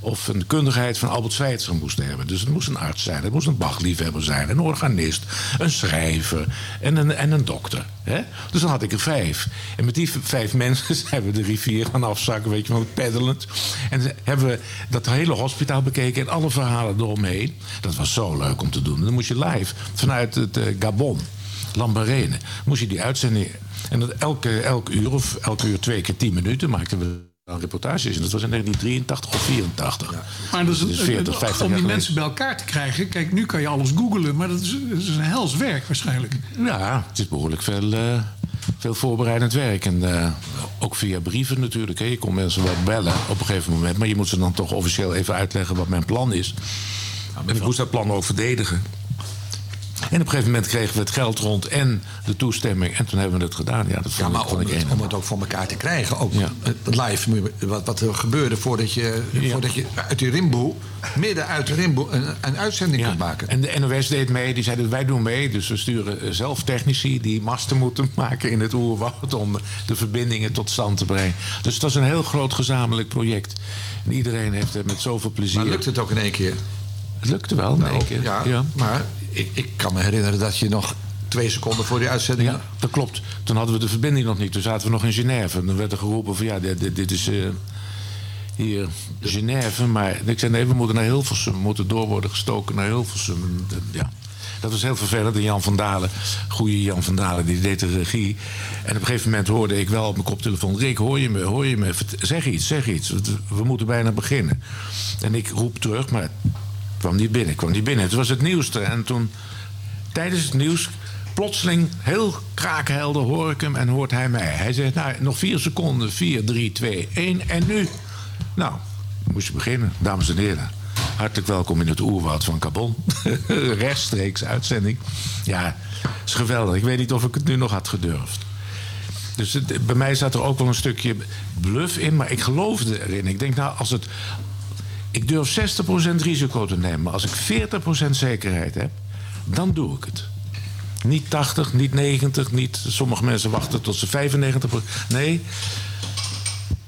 of een kundigheid van Albert Schweitzer moesten hebben. Dus het moest een arts zijn, het moest een Bachliefhebber zijn... een organist, een schrijver en een, en een dokter. Hè? Dus dan had ik er vijf. En met die vijf mensen [LAUGHS] zijn we de rivier gaan afzakken... weet je wel, peddelend. En hebben we dat hele hospitaal bekeken... en alle verhalen eromheen. Dat was zo leuk om te doen. Dan moest je live vanuit het eh, Gabon... Lambarene. Moest je die uitzending. En dat elke, elke uur of elke uur twee keer tien minuten maakten we dan reportages. En dat was in 1983 of 84. Maar dat is, Dus 40, 50 om die geleden. mensen bij elkaar te krijgen. Kijk, nu kan je alles googlen, maar dat is, dat is een hels werk waarschijnlijk. Ja, het is behoorlijk veel, eh, veel voorbereidend werk. En eh, ook via brieven natuurlijk. Hè. Je kon mensen wel bellen op een gegeven moment. Maar je moet ze dan toch officieel even uitleggen wat mijn plan is. En ik moest dat plan ook verdedigen. En op een gegeven moment kregen we het geld rond en de toestemming. En toen hebben we het gedaan. Ja, dat Ja, vond, maar ik, om ik het, om het ook voor elkaar te krijgen. Ook Ja. het live, wat, wat er gebeurde voordat je, voordat je uit die rimboe, midden uit de rimboe, een, een uitzending kunt maken. En de NOS deed mee. Die zeiden, wij doen mee. Dus we sturen eh, zelf technici die masten moeten [LAUGHS] maken in het oerwoud... om de verbindingen tot stand te brengen. Dus het was een heel groot gezamenlijk project. En iedereen heeft er met zoveel plezier... Maar lukt het ook in één keer? Het lukte wel in Nou, één keer. Ja, ja. maar ik, ik kan me herinneren dat je nog twee seconden voor die uitzending... Ja, dat klopt. Toen hadden we de verbinding nog niet. Toen zaten we nog in Genève. En dan werd er geroepen van ja, dit, dit, dit is eh, hier Genève. Maar ik zei nee, we moeten naar Hilversum. We moeten door worden gestoken naar Hilversum. En, dat- ja. Dat was heel vervelend. En Jan van Dalen, goede Jan van Dalen, die deed de regie. En op een gegeven moment hoorde ik wel op mijn koptelefoon... Rick, hoor je me, hoor je me? Zeg iets, zeg iets. We, moeten bijna beginnen. En ik roep terug, maar kwam niet binnen. kwam niet binnen. Het was het nieuws er. En toen, tijdens het nieuws plotseling, heel kraakhelder, hoor ik hem en hoort hij mij. Hij zegt, nou, nog vier seconden. Vier, drie, twee, één. En nu? Nou, moest je beginnen, dames en heren. Hartelijk welkom in het oerwoud van Cabon. [LAUGHS] Rechtstreeks uitzending. Ja, is geweldig. Ik weet niet of ik het nu nog had gedurfd. Dus bij mij zat er ook wel een stukje bluff in, maar ik geloofde erin. Ik denk, nou, als het. Ik durf 60% risico te nemen. Als ik 40% zekerheid heb, dan doe ik het. Niet 80, niet 90, niet. Sommige mensen wachten tot ze 95%. Nee,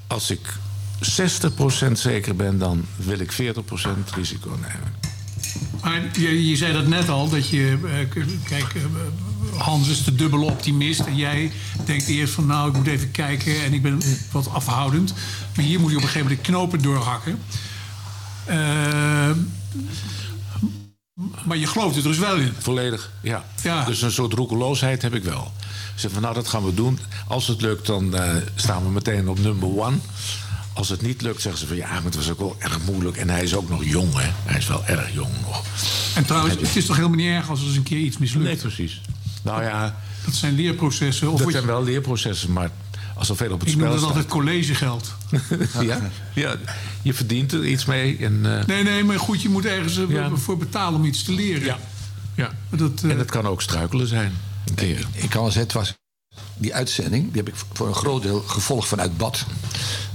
als ik 60% zeker ben, dan wil ik 40% risico nemen. Maar je, je zei dat net al, dat je... eh, kijk, eh, Hans is de dubbele optimist. En jij denkt eerst van, nou, ik moet even kijken... en ik ben wat afhoudend. Maar hier moet je op een gegeven moment de knopen doorhakken. Eh, maar je gelooft er dus wel in. Volledig, ja. Ja. Dus een soort roekeloosheid heb ik wel. Ik zeg van, nou, dat gaan we doen. Als het lukt, dan eh, staan we meteen op number one. Als het niet lukt, zeggen ze van, ja, maar het was ook wel erg moeilijk. En hij is ook nog jong, hè. Hij is wel erg jong nog. En trouwens, het is toch helemaal niet erg als er eens een keer iets mislukt? Nee, precies. Nou ja, Dat zijn leerprocessen. Of dat je- zijn wel leerprocessen, maar als er veel op het ik noem spel dat staat... altijd collegegeld. [LAUGHS] ja, ja, je verdient er iets mee. En, eh, Nee, nee, maar goed, je moet ergens eh, Ja. voor betalen om iets te leren. Ja. ja. Dat, eh, En het kan ook struikelen zijn. Een keer. Ik kan wel zeggen, het was die uitzending, die heb ik voor een groot deel gevolgd vanuit bad.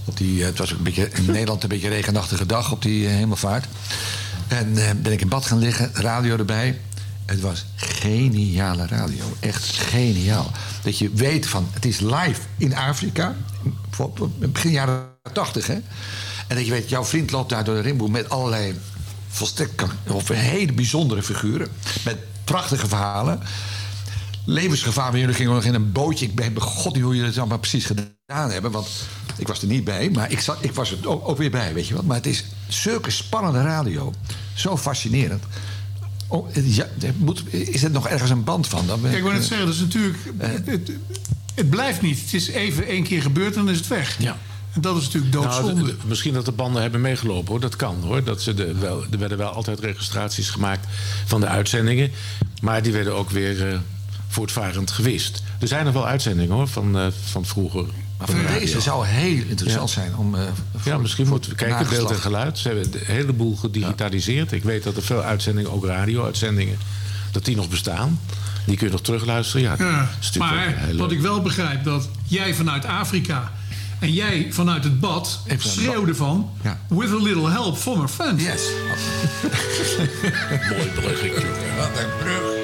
Op die, het was een beetje in [LAUGHS] Nederland een beetje regenachtige dag op die hemelvaart. En eh, ben ik in bad gaan liggen, radio erbij. Het was geniale radio. Echt geniaal. Dat je weet van, het is live in Afrika. Begin jaren 80, hè. En dat je weet, jouw vriend loopt daar door de rimboe met allerlei volstrekt of hele bijzondere figuren. Met prachtige verhalen. Levensgevaar, maar jullie gingen nog in een bootje. Ik ben god niet hoe jullie het allemaal precies gedaan hebben. Want ik was er niet bij, maar ik, zat, ik was er ook, ook weer bij, weet je wat. Maar het is zulke spannende radio. Zo fascinerend. Oh, ja, moet, is er nog ergens een band van? Dan ben ik wil net eh, zeggen, dat is natuurlijk... Het, het, het blijft niet. Het is even één keer gebeurd en dan is het weg. Ja. En dat is natuurlijk doodzonde. Nou, d- d- misschien dat de banden hebben meegelopen hoor. Dat kan hoor. Dat ze de, wel, er werden wel altijd registraties gemaakt van de uitzendingen. Maar die werden ook weer eh, voortvarend gewist. Er zijn nog wel uitzendingen hoor van, eh, van vroeger. Maar van voor de deze zou heel interessant Ja. zijn om. eh, Ja, misschien voor moeten we kijken, beeld en geluid. Ze hebben een heleboel gedigitaliseerd. Ik weet dat er veel uitzendingen, ook radio-uitzendingen, dat die nog bestaan. Die kun je nog terugluisteren. Ja, Ja, maar wat ik wel begrijp, dat jij vanuit Afrika en jij vanuit het bad schreeuwde van... Ja. With a little help from our friends. Yes. [LAUGHS] Mooi bruggetje. Wat een brug.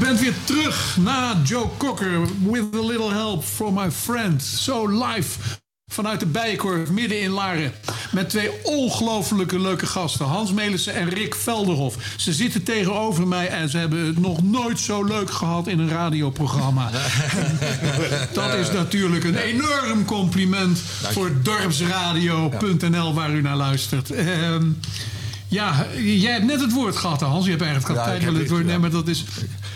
Bent weer terug na Joe Cocker. With a little help from my friend. Zo live vanuit de Bijenkorf midden in Laren. Met twee ongelofelijke leuke gasten. Hans Melissen en Rick Velderhof. Ze zitten tegenover mij en ze hebben het nog nooit zo leuk gehad in een radioprogramma. [LAUGHS] Dat is natuurlijk een enorm compliment voor dorpsradio.nl waar u naar luistert. Ehm, ja, jij hebt net het woord gehad, Hans. Je hebt eigenlijk al Ja, tijd ik heb wel het woord. Nee, maar dat is...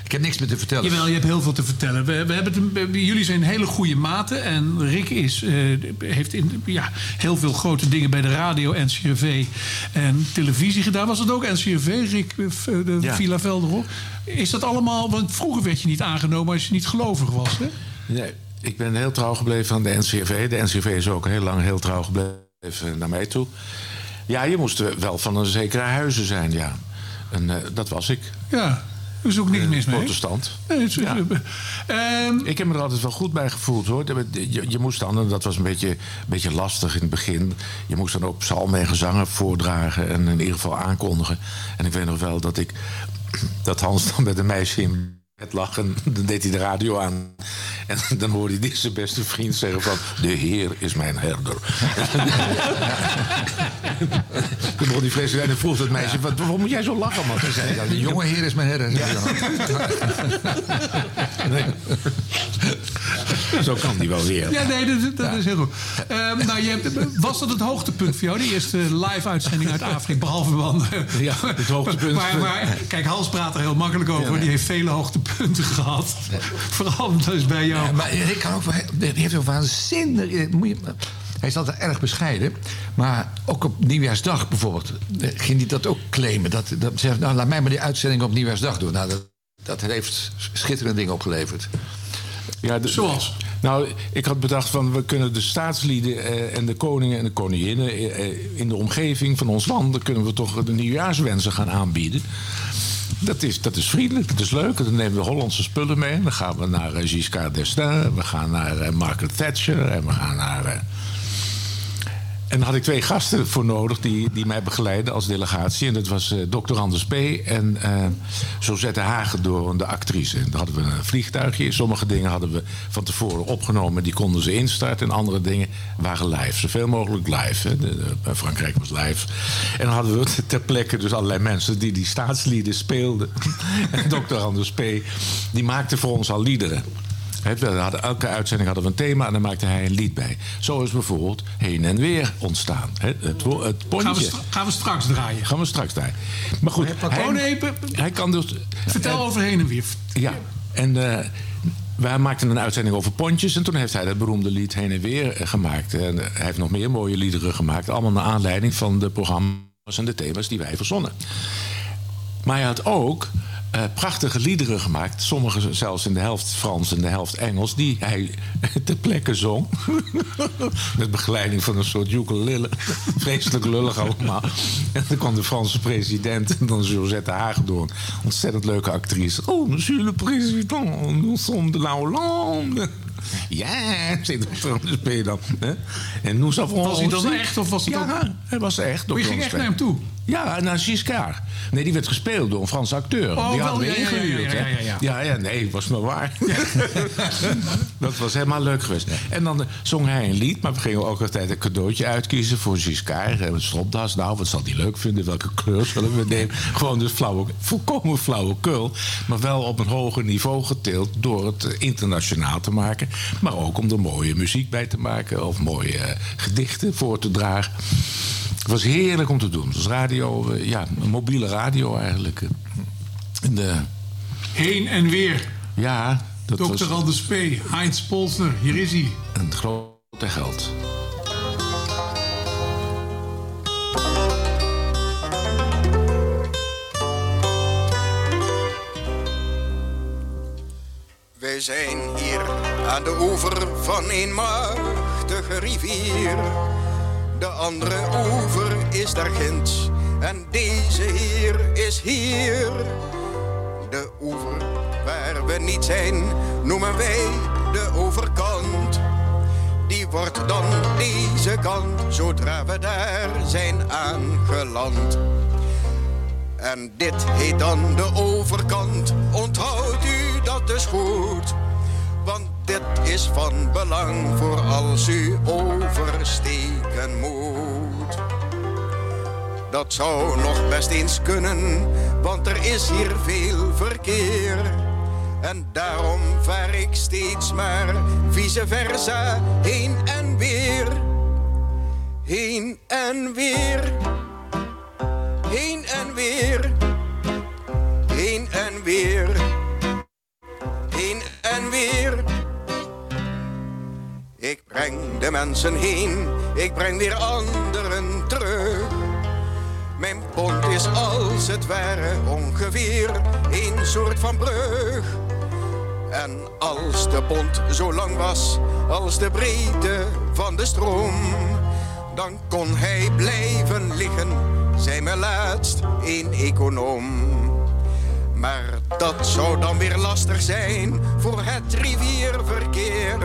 Ik heb niks meer te vertellen. Jawel, je hebt heel veel te vertellen. We, we hebben het, jullie zijn hele goede maten. En Rick is, eh, heeft in, ja, heel veel grote dingen bij de radio, NCRV en televisie gedaan. Was het ook NCRV, Rick, eh, v- de Ja. Villa Velderhof? Is dat allemaal... Want vroeger werd je niet aangenomen als je niet gelovig was, hè? Nee, ik ben heel trouw gebleven aan de NCRV. De NCRV is ook heel lang heel trouw gebleven naar mij toe. Ja, je moest wel van een zekere huizen zijn, ja. En eh, dat was ik. Ja, er is ook niks mis mee. Protestant. Nee, het is- Ja. Ehm, Ik heb me er altijd wel goed bij gevoeld hoor. Je, je moest dan, en dat was een beetje, een beetje lastig in het begin. Je moest dan ook psalmen en gezangen voordragen en in ieder geval aankondigen. En ik weet nog wel dat ik [CLEARS THROAT] dat Hans dan met een meisje in bed lag en dan deed hij de radio aan. En dan hoorde hij zijn beste vriend zeggen van... De Heer is mijn herder. [LAUGHS] toen begon hij vreselijk en dan vroeg dat meisje... "Wat- Waarom moet jij zo lachen, man? Toen zei hij De jonge heer is mijn herder. Zo kan die wel weer. Ja, nee, dat, dat is heel goed. Ehm, nou, je hebt, was dat het hoogtepunt voor jou, de eerste live-uitzending uit Afrika, behalve banden? Ja, het hoogtepunt. Maar, maar kijk, Hans praat er heel makkelijk over. Die heeft vele hoogtepunten gehad. Vooral dus bij jou. Ja, maar Rick kan ook wel, die heeft ook waanzinnig. eh, moet je- Hij is altijd erg bescheiden. Maar ook op Nieuwjaarsdag bijvoorbeeld. eh, ging hij dat ook claimen. Dat, dat zegt, nou, laat mij maar die uitzending op Nieuwjaarsdag doen. Nou, dat, dat heeft schitterende dingen opgeleverd. Ja, de- Zoals? Nou, ik had bedacht van we kunnen de staatslieden eh, en de koningen en de koninginnen eh, eh, in de omgeving van ons land, dan kunnen we toch de nieuwjaarswensen gaan aanbieden. Dat is, dat is vriendelijk, dat is leuk. Dan nemen we Hollandse spullen mee. Dan gaan we naar eh, Giscard d'Estaing, we gaan naar eh, Margaret Thatcher en we gaan naar. Eh, en daar had ik twee gasten voor nodig die, die mij begeleiden als delegatie. En dat was eh dokter Anders P. en eh Josette Hagedorn, de actrice. En daar hadden we een vliegtuigje. Sommige dingen hadden we van tevoren opgenomen. Die konden ze instarten. En andere dingen waren live. Zoveel mogelijk live. De, bij Frankrijk was live. En dan hadden we ter plekke dus allerlei mensen die die staatslieden speelden. [LAUGHS] en dokter Anders P. die maakte voor ons al liederen. Hè, we hadden, elke uitzending hadden we een thema en dan maakte hij een lied bij. Zo is bijvoorbeeld Heen en Weer ontstaan. Het, het pontje. Gaan we, gaan we straks draaien. Gaan we straks daar. Maar goed, Oh nee, hij kan dus... vertel eh, over heen en weer. Ja, en eh, wij maakten een uitzending over pontjes. En toen heeft hij dat beroemde lied Heen en Weer eh, gemaakt. En hij heeft nog meer mooie liederen gemaakt. Allemaal naar aanleiding van de programma's en de thema's die wij verzonnen. Maar hij had ook eh, prachtige liederen gemaakt. Sommige zelfs in de helft Frans en de helft Engels. Die hij [LAUGHS] ter plekke zong. [LAUGHS] Met begeleiding van een soort ukulele. [LAUGHS] Vreselijk lullig allemaal. En dan kwam de Franse president. En dan Josette Hagedorn. Ontzettend leuke actrice. Oh, monsieur le président. Nous sommes de la Hollande. Ja, zit P dan. hè? En nous avons Was hij dan echt of was het Ja, ook- hij was echt. Oh, je ging echt naar hem toe? Ja, naar Giscard. Nee, die werd gespeeld door een Franse acteur. Oh, die hadden we ja, ja, ja, ingehuurd. ja, hè? ja, ja, ja, ja, nee, was maar waar. [LAUGHS] dat was helemaal leuk geweest. En dan eh, zong hij een lied, maar we gingen ook altijd een cadeautje uitkiezen voor Giscard. En Een stropdas, nou, wat zal hij leuk vinden? Welke kleur zullen we nemen? [LAUGHS] Gewoon dus flauwe, volkomen flauwekul. Maar wel op een hoger niveau getild door het eh, internationaal te maken. Maar ook om er mooie muziek bij te maken. Of mooie eh, gedichten voor te dragen. Het was heerlijk om te doen. Het was radio, eh, ja, een mobiele radio eigenlijk. En, eh, Heen en weer. ja, dat Dr. was Anders P. Heinz Polsner, hier is hij. een grote geld. Wij zijn hier aan de oever van een machtige rivier. De andere oever is daar ginds en deze hier is hier. De oever waar we niet zijn noemen wij de overkant. Die wordt dan deze kant zodra we daar zijn aangeland. En dit heet dan de overkant. Onthoudt u dat dus goed. Dit is van belang voor als u oversteken moet. Dat zou nog best eens kunnen, want er is hier veel verkeer. En daarom vaar ik steeds maar vice versa heen en weer. Heen en weer. Heen en weer. Heen en weer. Heen en weer. Ik breng de mensen heen, ik breng weer anderen terug. Mijn pont is als het ware ongeveer een soort van brug. En als de pont zo lang was als de breedte van de stroom, dan kon hij blijven liggen zei me laatst een econoom. Maar dat zou dan weer lastig zijn voor het rivierverkeer.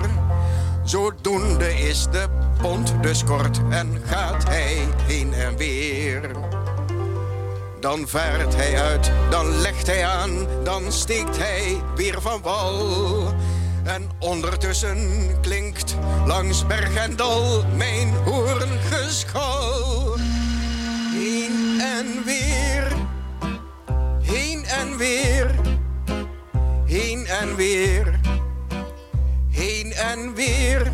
Zodoende is de pont dus kort en gaat hij heen en weer. Dan vaart hij uit, dan legt hij aan, dan steekt hij weer van wal. En ondertussen klinkt langs berg en dal mijn hoorngeschal. Heen en weer, heen en weer, heen en weer, heen en weer.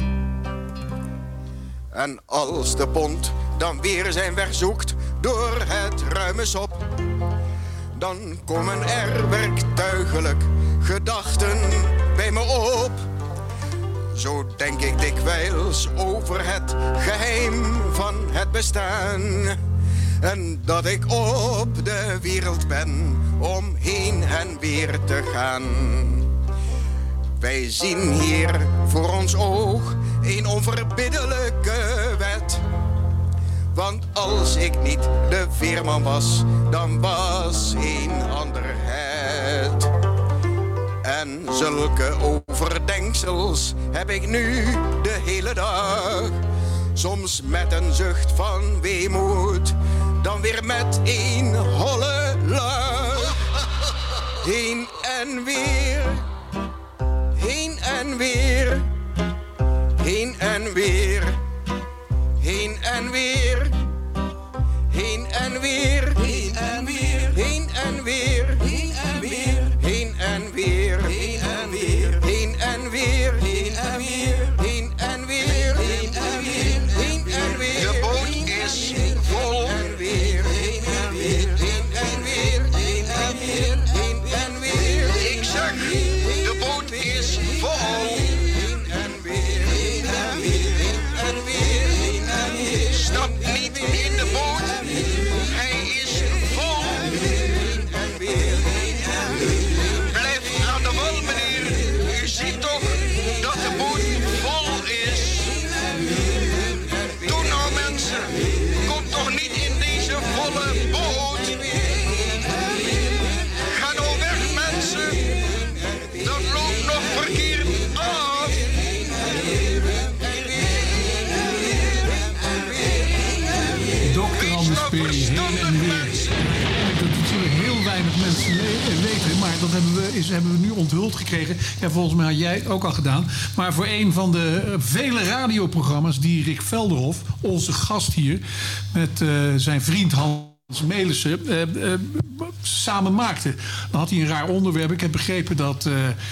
En als de pont dan weer zijn weg zoekt door het ruime sop, dan komen er werktuigelijk gedachten bij me op. Zo denk ik dikwijls over het geheim van het bestaan. En dat ik op de wereld ben om heen en weer te gaan. Wij zien hier voor ons oog een onverbiddelijke wet. Want als ik niet de veerman was, dan was een ander het. En zulke overdenksels heb ik nu de hele dag. Soms met een zucht van weemoed, dan weer met een holle lach. Heen en weer, en weer, heen en weer, heen en weer, heen en weer, hebben we nu onthuld gekregen. Ja, volgens mij had jij ook al gedaan. Maar voor een van de eh, vele radioprogramma's die Rick Velderhof, onze gast hier, met eh, zijn vriend Hans Melissen eh, samen maakte. Dan had hij een raar onderwerp. Ik heb begrepen dat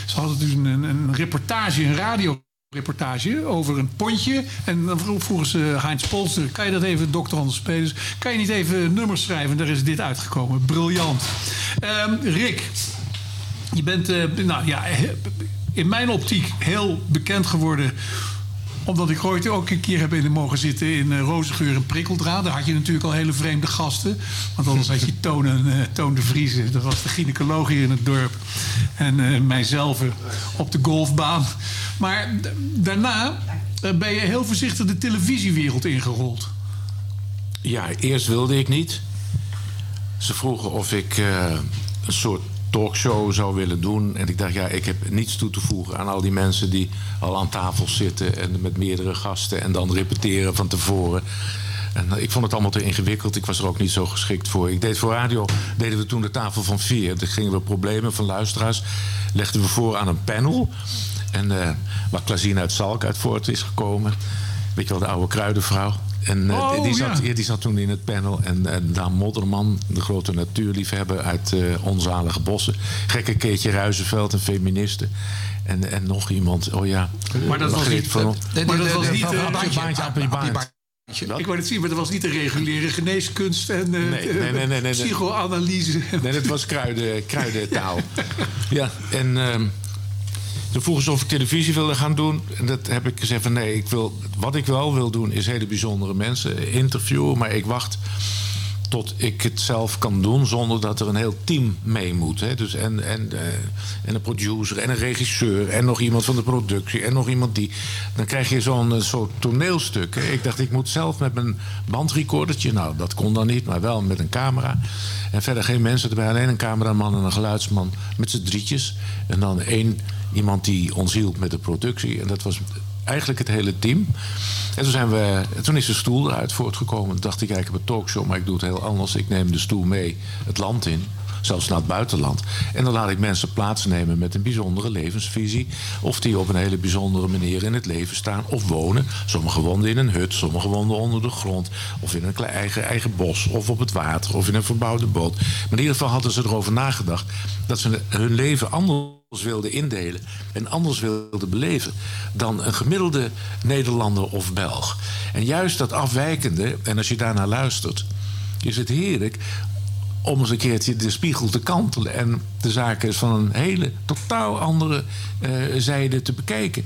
ze hadden dus een, een reportage, een radio reportage over een pontje. En dan vro- vroegen ze Heinz Polster... kan je dat even, dokter Anders Spelers... kan je niet even nummers schrijven? Daar is dit uitgekomen. Briljant. Ehm, Rick, je bent eh, nou, ja, in mijn optiek heel bekend geworden omdat ik ooit ook een keer heb in mogen zitten in uh, Rozengeur en Prikkeldraad. Daar had je natuurlijk al hele vreemde gasten. Want anders had je [LAUGHS] Toon, en, eh, Toon de Vriezen. Dat was de gynaecoloog hier in het dorp. En eh, mijzelf op de golfbaan. Maar daarna ben je heel voorzichtig de televisiewereld ingerold. Ja, eerst wilde ik niet. Ze vroegen of ik eh, een soort talkshow zou willen doen. En ik dacht, ja, ik heb niets toe te voegen aan al die mensen die al aan tafel zitten en met meerdere gasten en dan repeteren van tevoren. En eh, ik vond het allemaal te ingewikkeld. Ik was er ook niet zo geschikt voor. Ik deed voor radio, deden we toen de tafel van vier. Dan gingen we problemen van luisteraars, legden we voor aan een panel. En eh waar Klazien uit Zalk uit voort is gekomen. Weet je wel, de oude kruidenvrouw. En eh, Oh, die, ja. zat, ja, die zat toen in het panel. En eh Daan Modderman, de grote natuurliefhebber uit eh Onzalige Bossen. Gekke Keetje Ruizenveld, een feministe. En, en nog iemand, oh ja. Maar dat was niet- van- Maar dat was niet... Baantje, baantje, ik wou het zien, maar dat was niet de reguliere geneeskunst en eh, Nee, nee, nee, nee, nee, nee. psychoanalyse. Nee, dat was kruiden, kruidentaal. [LAUGHS] Ja, en ehm, toen vroegen ze of ik televisie wilde gaan doen. En dat heb ik gezegd van nee, ik wil, wat ik wel wil doen is hele bijzondere mensen interviewen. Maar ik wacht tot ik het zelf kan doen zonder dat er een heel team mee moet. Hè. Dus en, en, eh, en een producer en een regisseur en nog iemand van de productie en nog iemand die. Dan krijg je zo'n eh, soort toneelstuk. Ik dacht, ik moet zelf met mijn bandrecordertje. Nou, dat kon dan niet, maar wel met een camera. En verder geen mensen erbij, alleen een cameraman en een geluidsman met z'n drietjes. En dan één iemand die ons hielp met de productie. En dat was eigenlijk het hele team. En toen, zijn we, toen is de stoel eruit voortgekomen. Toen dacht ik, ja, ik heb een talkshow, maar ik doe het heel anders. Ik neem de stoel mee het land in. Zelfs naar het buitenland. En dan laat ik mensen plaatsnemen met een bijzondere levensvisie. Of die op een hele bijzondere manier in het leven staan. Of wonen. Sommigen woonden in een hut. Sommigen woonden onder de grond. Of in een eigen, eigen bos. Of op het water. Of in een verbouwde boot. Maar in ieder geval hadden ze erover nagedacht. Dat ze hun leven anders wilden indelen en anders wilden beleven dan een gemiddelde Nederlander of Belg. En juist dat afwijkende, en als je daarnaar luistert, is het heerlijk om eens een keertje de spiegel te kantelen en de zaken van een hele totaal andere eh, zijde te bekijken.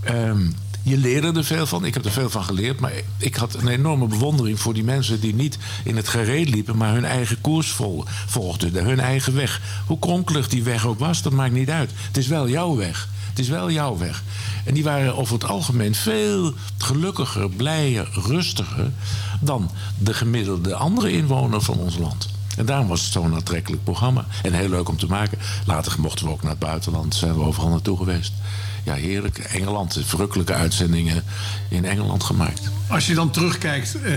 Ehm, je leerde er veel van. Ik heb er veel van geleerd. Maar ik had een enorme bewondering voor die mensen die niet in het gereed liepen, maar hun eigen koers vol- volgden. Hun eigen weg. Hoe kronkelig die weg ook was, dat maakt niet uit. Het is wel jouw weg. Het is wel jouw weg. En die waren over het algemeen veel gelukkiger, blijer, rustiger dan de gemiddelde andere inwoner van ons land. En daarom was het zo'n aantrekkelijk programma. En heel leuk om te maken. Later mochten we ook naar het buitenland. Zijn we overal naartoe geweest. Ja, heerlijk. Engeland. Verrukkelijke uitzendingen in Engeland gemaakt. Als je dan terugkijkt, eh,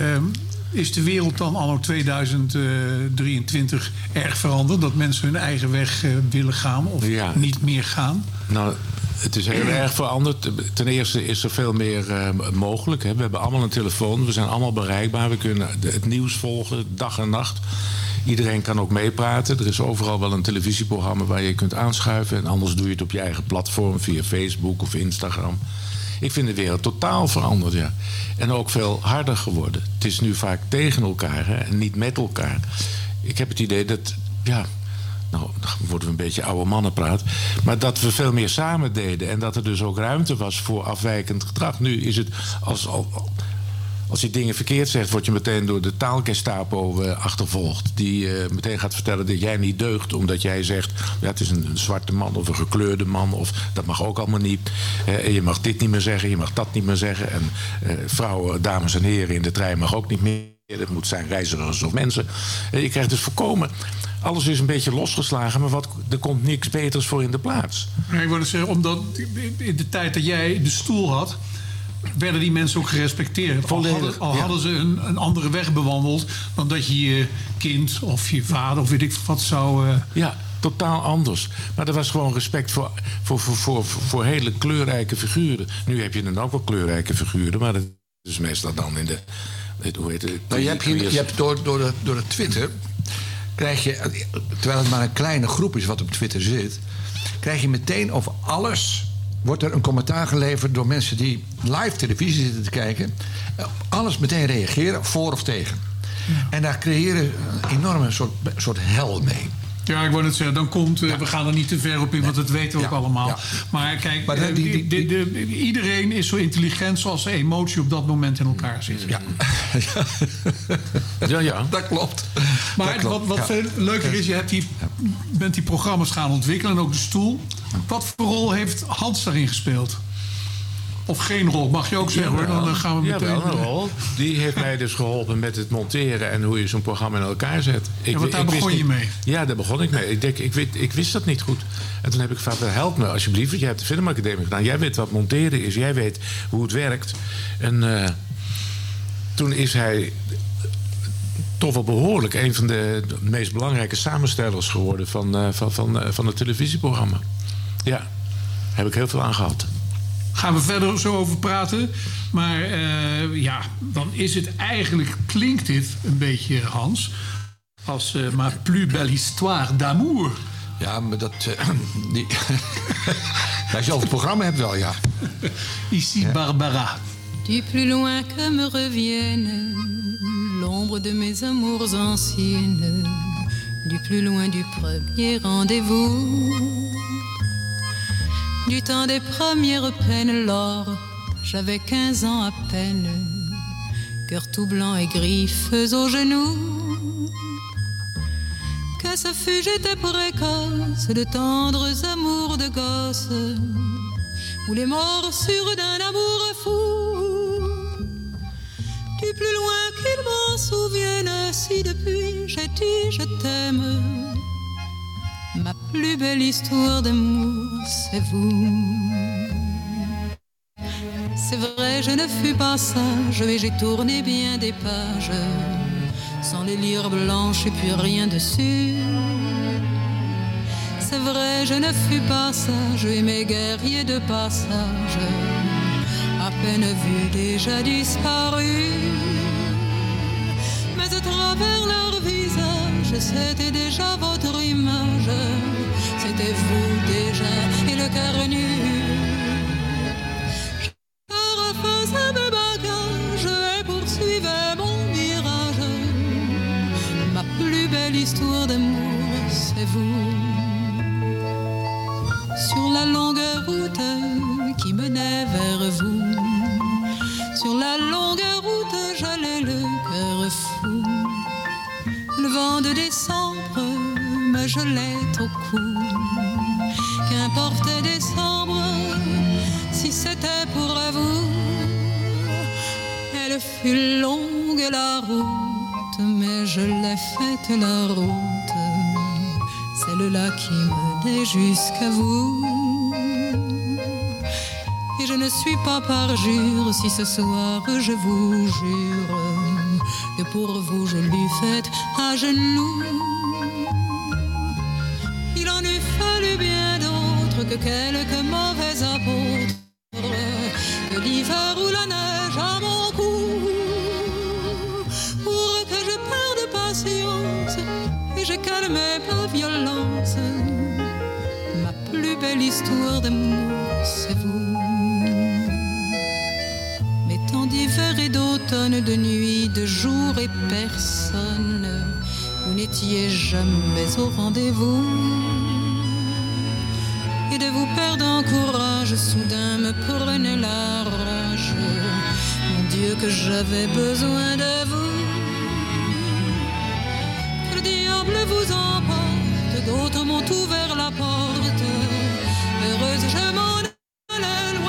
is de wereld dan anno 2023 erg veranderd? Dat mensen hun eigen weg eh, willen gaan of Ja. niet meer gaan? Nou, het is heel erg veranderd. Ten eerste is er veel meer eh, mogelijk. Hè. We hebben allemaal een telefoon. We zijn allemaal bereikbaar. We kunnen het nieuws volgen, dag en nacht. Iedereen kan ook meepraten. Er is overal wel een televisieprogramma waar je kunt aanschuiven. En anders doe je het op je eigen platform via Facebook of Instagram. Ik vind de wereld totaal veranderd, ja. En ook veel harder geworden. Het is nu vaak tegen elkaar hè, en niet met elkaar. Ik heb het idee dat, ja, nou, dan worden we een beetje oude mannenpraat. Maar dat we veel meer samen deden. En dat er dus ook ruimte was voor afwijkend gedrag. Nu is het als, al- als je dingen verkeerd zegt, word je meteen door de taalgestapo eh, achtervolgd. Die eh, meteen gaat vertellen dat jij niet deugt. Omdat jij zegt, ja, het is een, zwarte man of een gekleurde man. Of dat mag ook allemaal niet. En je mag dit niet meer zeggen, je mag dat niet meer zeggen. En eh, vrouwen, dames en heren in de trein mag ook niet meer. Het moet zijn reizigers of mensen. Eh, je krijgt dus voorkomen. Alles is een beetje losgeslagen, maar wat, er komt niks beters voor in de plaats. Ik wilde zeggen, omdat in de tijd dat jij de stoel had, werden die mensen ook gerespecteerd. Al hadden, al hadden ze een, een andere weg bewandeld dan dat je je kind of je vader of weet ik wat zou. eh, Ja, totaal anders. Maar er was gewoon respect voor, voor, voor, voor, voor hele kleurrijke figuren. Nu heb je dan ook wel kleurrijke figuren, maar dat is meestal dan in de. Hoe heet het? Nou, je hebt, hier, je hebt door, door, de, door de Twitter, krijg je, terwijl het maar een kleine groep is wat op Twitter zit, krijg je meteen over alles, wordt er een commentaar geleverd door mensen die live televisie zitten te kijken, op alles meteen reageren, voor of tegen. En daar creëren een enorme soort, soort hel mee. Ja, ik wou net zeggen, dan komt, eh, we gaan er niet te ver op in, want dat weten we ook allemaal. ja. Maar kijk, Maar eh, die- die- de- de- de- iedereen is zo intelligent zoals de emotie op dat moment in elkaar zit. Ja, Ja, ja. dat klopt. Maar Dat klopt, wat, wat ja. veel leuker is, je hebt die, bent die programma's gaan ontwikkelen en ook de stoel. Wat voor rol heeft Hans daarin gespeeld? Of geen rol, mag je ook zeggen hoor. Dan eh, gaan we Ja, meteen. wel een rol. Die heeft mij dus geholpen met het monteren en hoe je zo'n programma in elkaar zet. Ik, want daar ik begon je niet- mee. Ja, daar begon ik mee. Ik, denk, ik, weet, ik wist dat niet goed. En toen heb ik gevraagd, help me alsjeblieft. Want jij hebt de filmacademie gedaan. Jij weet wat monteren is. Jij weet hoe het werkt. En eh, toen is hij toch wel behoorlijk een van de meest belangrijke samenstellers geworden van, eh, van, van, van het televisieprogramma. Ja, daar heb ik heel veel aan gehad. Gaan we verder zo over praten. Maar eh, ja, dan is het eigenlijk, klinkt dit een beetje Hans. Als eh ma plus belle histoire d'amour. Ja, maar dat. eh, [CLEARS THROAT] die, [LAUGHS] als je over het programma hebt, wel ja. Ici Barbara. Du plus loin que me revienne l'ombre de mes amours anciennes, du plus loin du premier rendez-vous, du temps des premières peines, lors j'avais quinze ans à peine, cœur tout blanc et griffes aux genoux. Que ce fut, j'étais précoce, de tendres amours de gosse, ou les morsures d'un amour fou. Du plus loin qu'il m'en souvienne, si depuis j'ai dit je t'aime, ma plus belle histoire d'amour, c'est vous. C'est vrai, je ne fus pas sage et j'ai tourné bien des pages sans les lire blanches et puis rien dessus. C'est vrai, je ne fus pas sage et mes guerriers de passage, à peine vus déjà disparus. Mais à travers leur visage, c'était déjà votre image, c'était vous déjà et le cœur nu. Je refaisais mes bagages et poursuivais mon mirage. Ma plus belle histoire d'amour, c'est vous. Sur la longue route qui menait vers vous, sur la longue route, j'allais le cœur fou. De décembre me gelait au cou. Qu'importe décembre, si c'était pour vous, elle fut longue la route, mais je l'ai faite la route, celle-là qui menait jusqu'à vous. Et je ne suis pas parjure si ce soir je vous jure que pour vous je l'eus faite à genoux. Il en eût fallu bien d'autres que quelques mauvais apôtres, que l'hiver ou la neige à mon cou, pour que je perde patience et je calmé ma violence. Ma plus belle histoire d'amour, c'est vous. D'automne, de nuit, de jour et personne, vous n'étiez jamais au rendez-vous. Et de vous perdre en courage, soudain me prenait la rage. Mon Dieu, que j'avais besoin de vous. Que le diable vous emporte, d'autres m'ont ouvert la porte. Heureuse, je m'en allais loin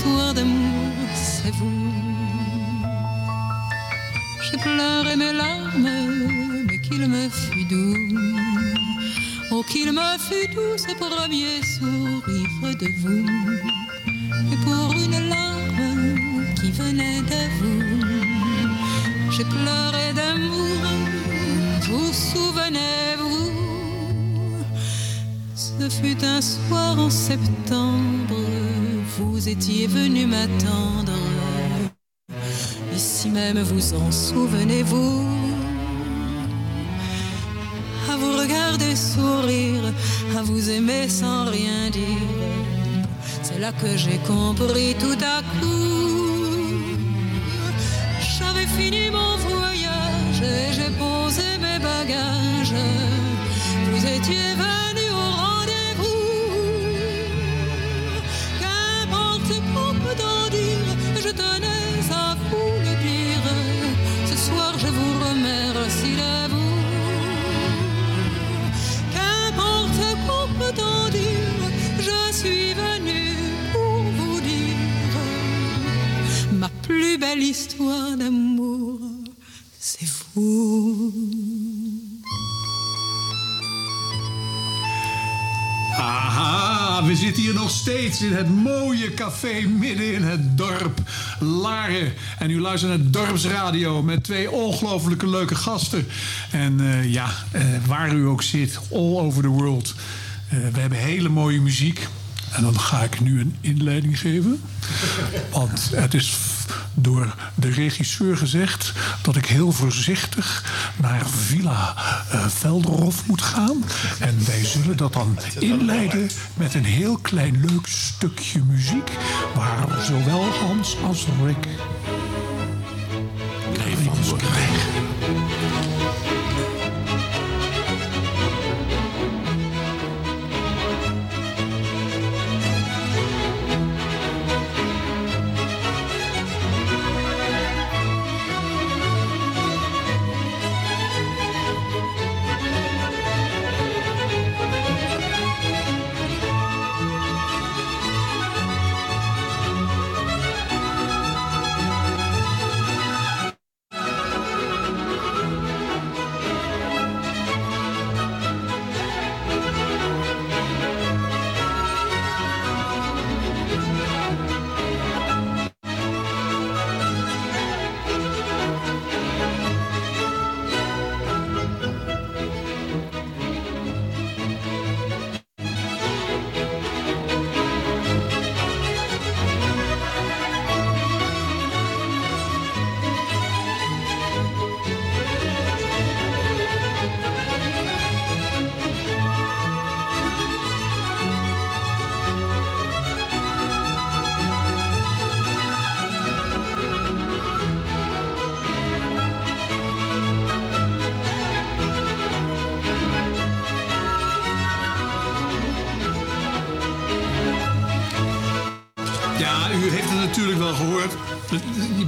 histoire d'amour, c'est vous. J'ai pleuré mes larmes, mais qu'il me fut doux. Oh, qu'il me fut doux ce premier sourire de vous. Et pour une larme qui venait de vous, j'ai pleuré d'amour. Vous souvenez-vous, ce fut un soir en septembre, vous étiez venu m'attendre. Ici même, vous en souvenez-vous À vous regarder sourire, à vous aimer sans rien dire. C'est là que j'ai compris tout à coup. J'avais fini mon voyage et j'ai posé mes bagages. Belle d'amour, c'est vous. Aha, we zitten hier nog steeds in het mooie café midden in het dorp Laren. En u luistert naar Dorpsradio met twee ongelooflijke leuke gasten. En eh, ja, eh, waar u ook zit, all over the world. Eh, we hebben hele mooie muziek. En dan ga ik nu een inleiding geven. Want het is door de regisseur gezegd dat ik heel voorzichtig naar Villa eh Velderhof moet gaan. En wij zullen dat dan inleiden met een heel klein leuk stukje muziek. Waar zowel Hans als Rick krijgen. krijgen.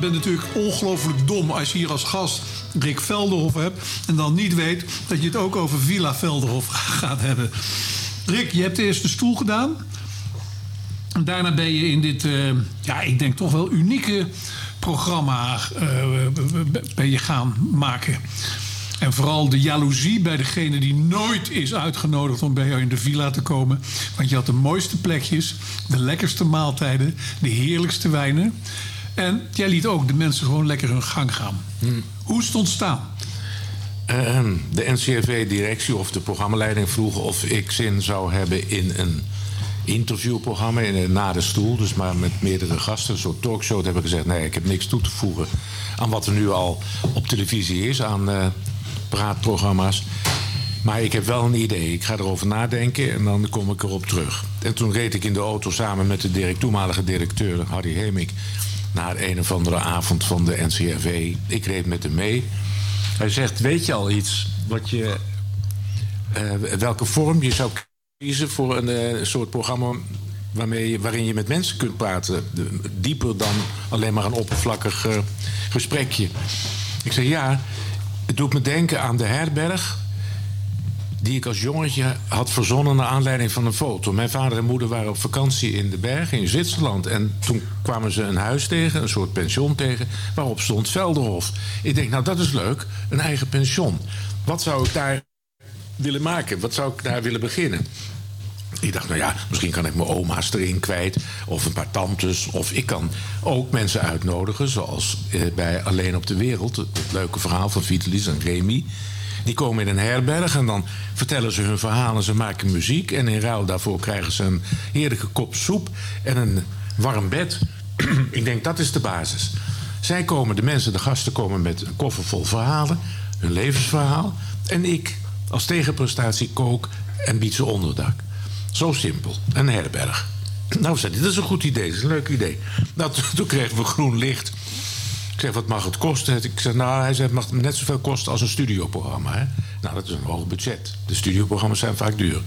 Bent natuurlijk ongelooflijk dom als je hier als gast Rick Velderhof hebt... en dan niet weet dat je het ook over Villa Velderhof [LAUGHS] gaat hebben. Rick, je hebt eerst de stoel gedaan. En daarna ben je in dit, eh, ja, ik denk toch wel unieke programma eh, ben je gaan maken. En vooral de jaloezie bij degene die nooit is uitgenodigd om bij jou in de villa te komen. Want je had de mooiste plekjes, de lekkerste maaltijden, de heerlijkste wijnen. En jij liet ook de mensen gewoon lekker hun gang gaan. Hoe is het ontstaan? Ehm, de NCRV-directie of de programmaleiding vroeg of ik zin zou hebben in een interviewprogramma in een na de stoel, dus maar met meerdere gasten, een soort talkshow. Toen heb ik gezegd: nee, ik heb niks toe te voegen aan wat er nu al op televisie is, aan eh, praatprogramma's. Maar ik heb wel een idee. Ik ga erover nadenken en dan kom ik erop terug. En toen reed ik in de auto samen met de direct, toenmalige directeur, Harry Hemik, naar een of andere avond van de NCRV. Ik reed met hem mee. Hij zegt: Weet je al iets wat je. eh, welke vorm je zou kiezen voor een eh, soort programma waarmee waarin je met mensen kunt praten? Dieper dan alleen maar een oppervlakkig eh, gesprekje. Ik zei: Ja, het doet me denken aan de herberg die ik als jongetje had verzonnen naar aanleiding van een foto. Mijn vader en moeder waren op vakantie in de bergen in Zwitserland. En toen kwamen ze een huis tegen, een soort pension tegen, waarop stond Velderhof. Ik denk, nou dat is leuk, een eigen pension. Wat zou ik daar willen maken? Wat zou ik daar willen beginnen? Ik dacht, nou ja, misschien kan ik mijn oma's erin kwijt. Of een paar tantes. Of ik kan ook mensen uitnodigen. Zoals eh, bij Alleen op de Wereld. Het, leuke verhaal van Vitalis en Remy. Die komen in een herberg en dan vertellen ze hun verhalen. Ze maken muziek. En in ruil daarvoor krijgen ze een heerlijke kop soep. En een warm bed. [CLEARS THROAT] ik denk, dat is de basis. Zij komen, de mensen, de gasten komen met een koffer vol verhalen. Hun levensverhaal. En ik als tegenprestatie kook en bied ze onderdak. Zo simpel. Een herberg. Nou, zei dat is een goed idee, dat is een leuk idee. Nou, [LAUGHS] toen kregen we groen licht. Ik zeg, wat mag het kosten? Ik zeg, nou, hij zei, het mag net zoveel kosten als een studioprogramma. Hè? Nou, dat is een hoog budget. De studioprogramma's zijn vaak duur.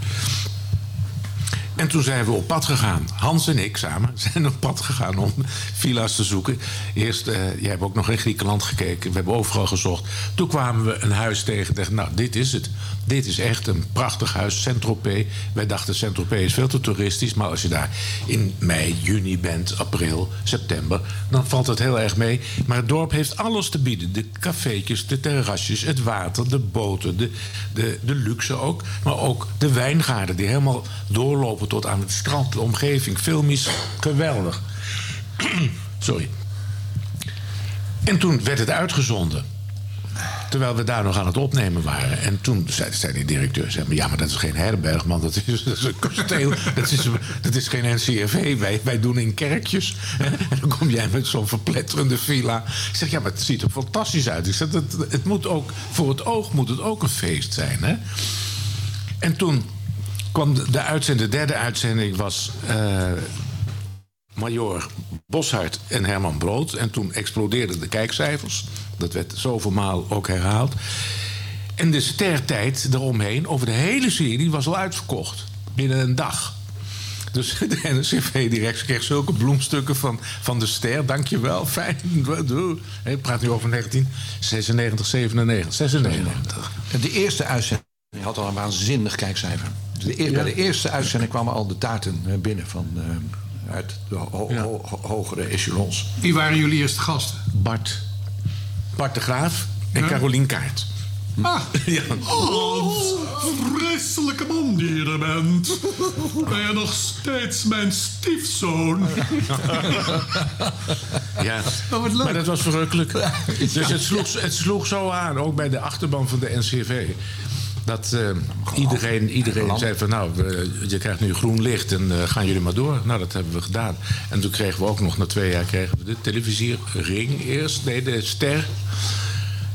En toen zijn we op pad gegaan. Hans en ik samen [LAUGHS] zijn op pad gegaan om villa's te zoeken. Eerst, eh, jij hebt ook nog in Griekenland gekeken. We hebben overal gezocht. Toen kwamen we een huis tegen. Dachten, nou, dit is het. Dit is echt een prachtig huis, Saint-Tropez. Wij dachten, Saint-Tropez is veel te toeristisch. Maar als je daar in mei, juni bent, april, september... dan valt het heel erg mee. Maar het dorp heeft alles te bieden. De cafeetjes, de terrasjes, het water, de boten, de, de, de luxe ook. Maar ook de wijngaarden die helemaal doorlopen tot aan het strand. De omgeving, filmisch, geweldig. [CLEARS THROAT] Sorry. En toen werd het uitgezonden. Terwijl we daar nog aan het opnemen waren. En toen zei, die directeur: maar, Ja, maar dat is geen herberg, man. Dat is, [LAUGHS] een kasteel. dat, is, dat is geen NCRV. Wij, wij doen in kerkjes. En dan kom jij met zo'n verpletterende villa. Ik zeg: Ja, maar het ziet er fantastisch uit. Ik zeg: het, het moet ook, Voor het oog moet het ook een feest zijn. Hè? En toen kwam de, de uitzending, de derde uitzending was. eh, Major Boshart en Herman Brood. En toen explodeerden de kijkcijfers. Dat werd zoveel maal ook herhaald. En de stertijd eromheen, over de hele serie, was al uitverkocht. Binnen een dag. Dus [LAUGHS] de NCV-directie kreeg zulke bloemstukken van, van de ster. Dankjewel, fijn. Ik praat nu over 1996, 97, 96. De eerste uitzending had al een waanzinnig kijkcijfer. De eer- Bij de eerste uitzending kwamen al de taarten binnen van, eh, uit de ho- ho- ho- hogere echelons. Wie waren jullie eerste gasten? Bart. Bart de Graaf en Ja. Carolien Kaart. Ah, Ja. Hans, vreselijke man die je er bent. Ben je nog steeds mijn stiefzoon? Ja, Oh, wat leuk. maar dat was verrukkelijk. [LAUGHS] Dus het sloeg, het sloeg zo aan, ook bij de achterban van de NCV. Dat eh, iedereen, iedereen zei van nou, je krijgt nu groen licht en eh, gaan jullie maar door. Nou, dat hebben we gedaan. En toen kregen we ook nog, na twee jaar kregen we de televisiering eerst. Nee, de ster.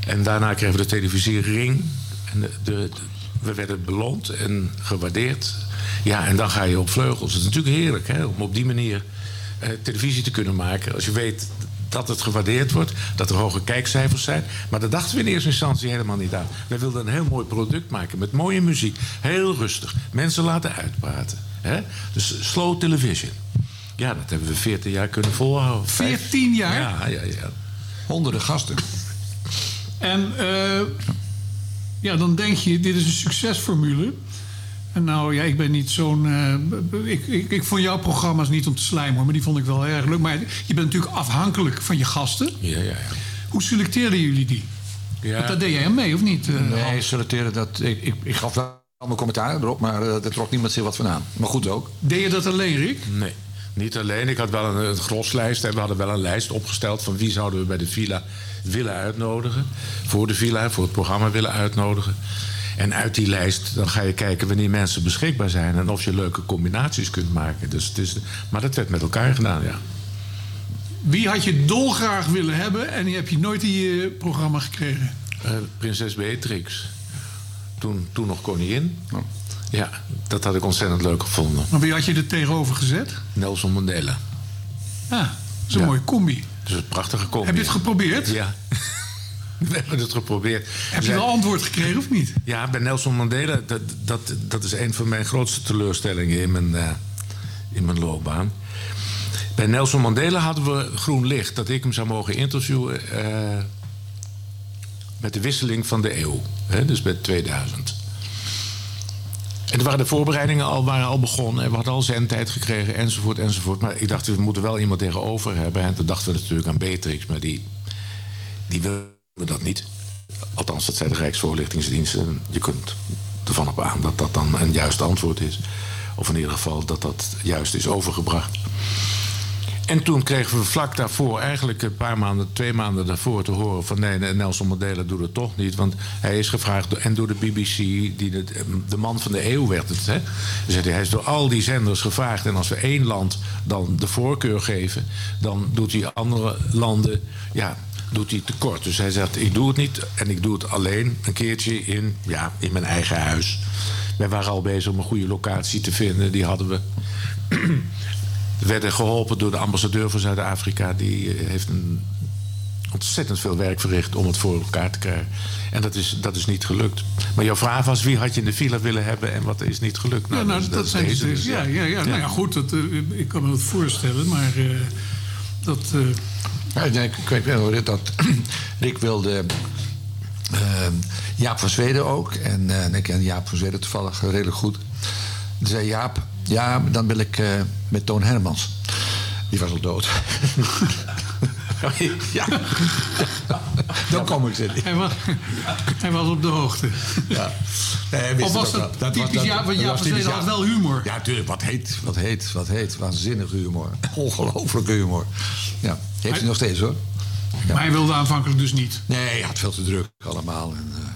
En daarna kregen we de televisiering. En de, de- de- we werden beloond en gewaardeerd. Ja, en dan ga je op vleugels. Het is natuurlijk heerlijk hè, om op die manier eh, televisie te kunnen maken. Als je weet dat het gewaardeerd wordt, dat er hoge kijkcijfers zijn. Maar dat dachten we in eerste instantie helemaal niet aan. Wij wilden een heel mooi product maken met mooie muziek. Heel rustig. Mensen laten uitpraten. Hè? Dus slow television. Ja, dat hebben we 14 jaar kunnen volhouden. 14 jaar? Ja, ja, ja. Honderden gasten. En eh, ja, dan denk je, dit is een succesformule. Nou, ja, ik ben niet zo'n... eh, ik, ik, ik vond jouw programma's niet om te slijmen, hoor. Maar die vond ik wel erg leuk. Maar je bent natuurlijk afhankelijk van je gasten. Ja, ja, ja. Hoe selecteerden jullie die? Ja. Want daar deed jij aan mee, of niet? eh, Nee, selecteren dat. Ik, ik, ik gaf wel mijn commentaar erop, maar uh, daar trok niemand zich wat van aan. Maar goed ook. Deed je dat alleen, Rick? Nee, niet alleen. Ik had wel een, een groslijst. En we hadden wel een lijst opgesteld van wie zouden we bij de villa willen uitnodigen. Voor de villa, voor het programma willen uitnodigen. En uit die lijst dan ga je kijken wanneer mensen beschikbaar zijn en of je leuke combinaties kunt maken. Dus het is, maar dat werd met elkaar gedaan, ja. Wie had je dolgraag willen hebben en die heb je nooit in je programma gekregen? Eh, prinses Beatrix. Toen, toen nog koningin. Ja, dat had ik ontzettend leuk gevonden. Maar wie had je er tegenover gezet? Nelson Mandela. Ja, dat is een Ja. mooie combi. Dus een prachtige combi. Heb je het geprobeerd? Ja. [LAUGHS] We hebben het geprobeerd. Heb je wel antwoord gekregen of niet? Ja, bij Nelson Mandela, dat, dat, dat is een van mijn grootste teleurstellingen in mijn, eh, in mijn loopbaan. Bij Nelson Mandela hadden we groen licht dat ik hem zou mogen interviewen eh, met de wisseling van de eeuw, hè, dus bij 2000. En er waren de voorbereidingen al, waren al begonnen en we hadden al zendtijd gekregen enzovoort enzovoort. Maar ik dacht, we moeten wel iemand tegenover hebben. En toen dachten we natuurlijk aan Beatrix, maar die, die wilde dat niet. Althans, dat zei de Rijksvoorlichtingsdienst. En je kunt ervan op aan dat dat dan een juist antwoord is. Of in ieder geval dat dat juist is overgebracht. En toen kregen we vlak daarvoor, eigenlijk een paar maanden, twee maanden daarvoor, te horen van nee, Nelson Mandela doet het toch niet. Want hij is gevraagd en door de BBC, die de, de man van de eeuw werd het. Hè? Hij is door al die zenders gevraagd. En als we één land dan de voorkeur geven, dan doet hij andere landen, ja, doet hij tekort. Dus hij zegt, ik doe het niet en ik doe het alleen een keertje in, ja, in mijn eigen huis. Wij waren al bezig om een goede locatie te vinden, die hadden we. We [CLEARS THROAT] werden geholpen door de ambassadeur van Zuid-Afrika. Die eh, heeft een ontzettend veel werk verricht om het voor elkaar te krijgen. En dat is, dat is niet gelukt. Maar jouw vraag was wie had je in de villa willen hebben en wat is niet gelukt? Ja, nou, is- dat, zijn deze dus, dus, ja, ja, ja. Nou ja, goed, dat, eh, ik kan me dat voorstellen, maar eh, dat... nee, ik, ik weet wel Rick, dat [CLEARS THROAT] Rick wilde eh, Jaap van Zweden ook. En eh, ik ken Jaap van Zweden toevallig redelijk goed. Toen zei Jaap, ja, dan wil ik eh, met Toon Hermans. Die was al dood. [LAUGHS] ja. [LAUGHS] Dan kom ik zitten. hij, was, hij was op de hoogte. Ja. Nee, Of was dat wel. typisch Jaap? Dat van Zweden had wel humor. Ja, tuurlijk. Wat heet, wat heet, wat heet. Waanzinnige humor. Ongelooflijke humor. Ja, heeft hij nog steeds hoor. Maar hij wilde aanvankelijk dus niet. Nee, hij had veel te druk allemaal. En, eh,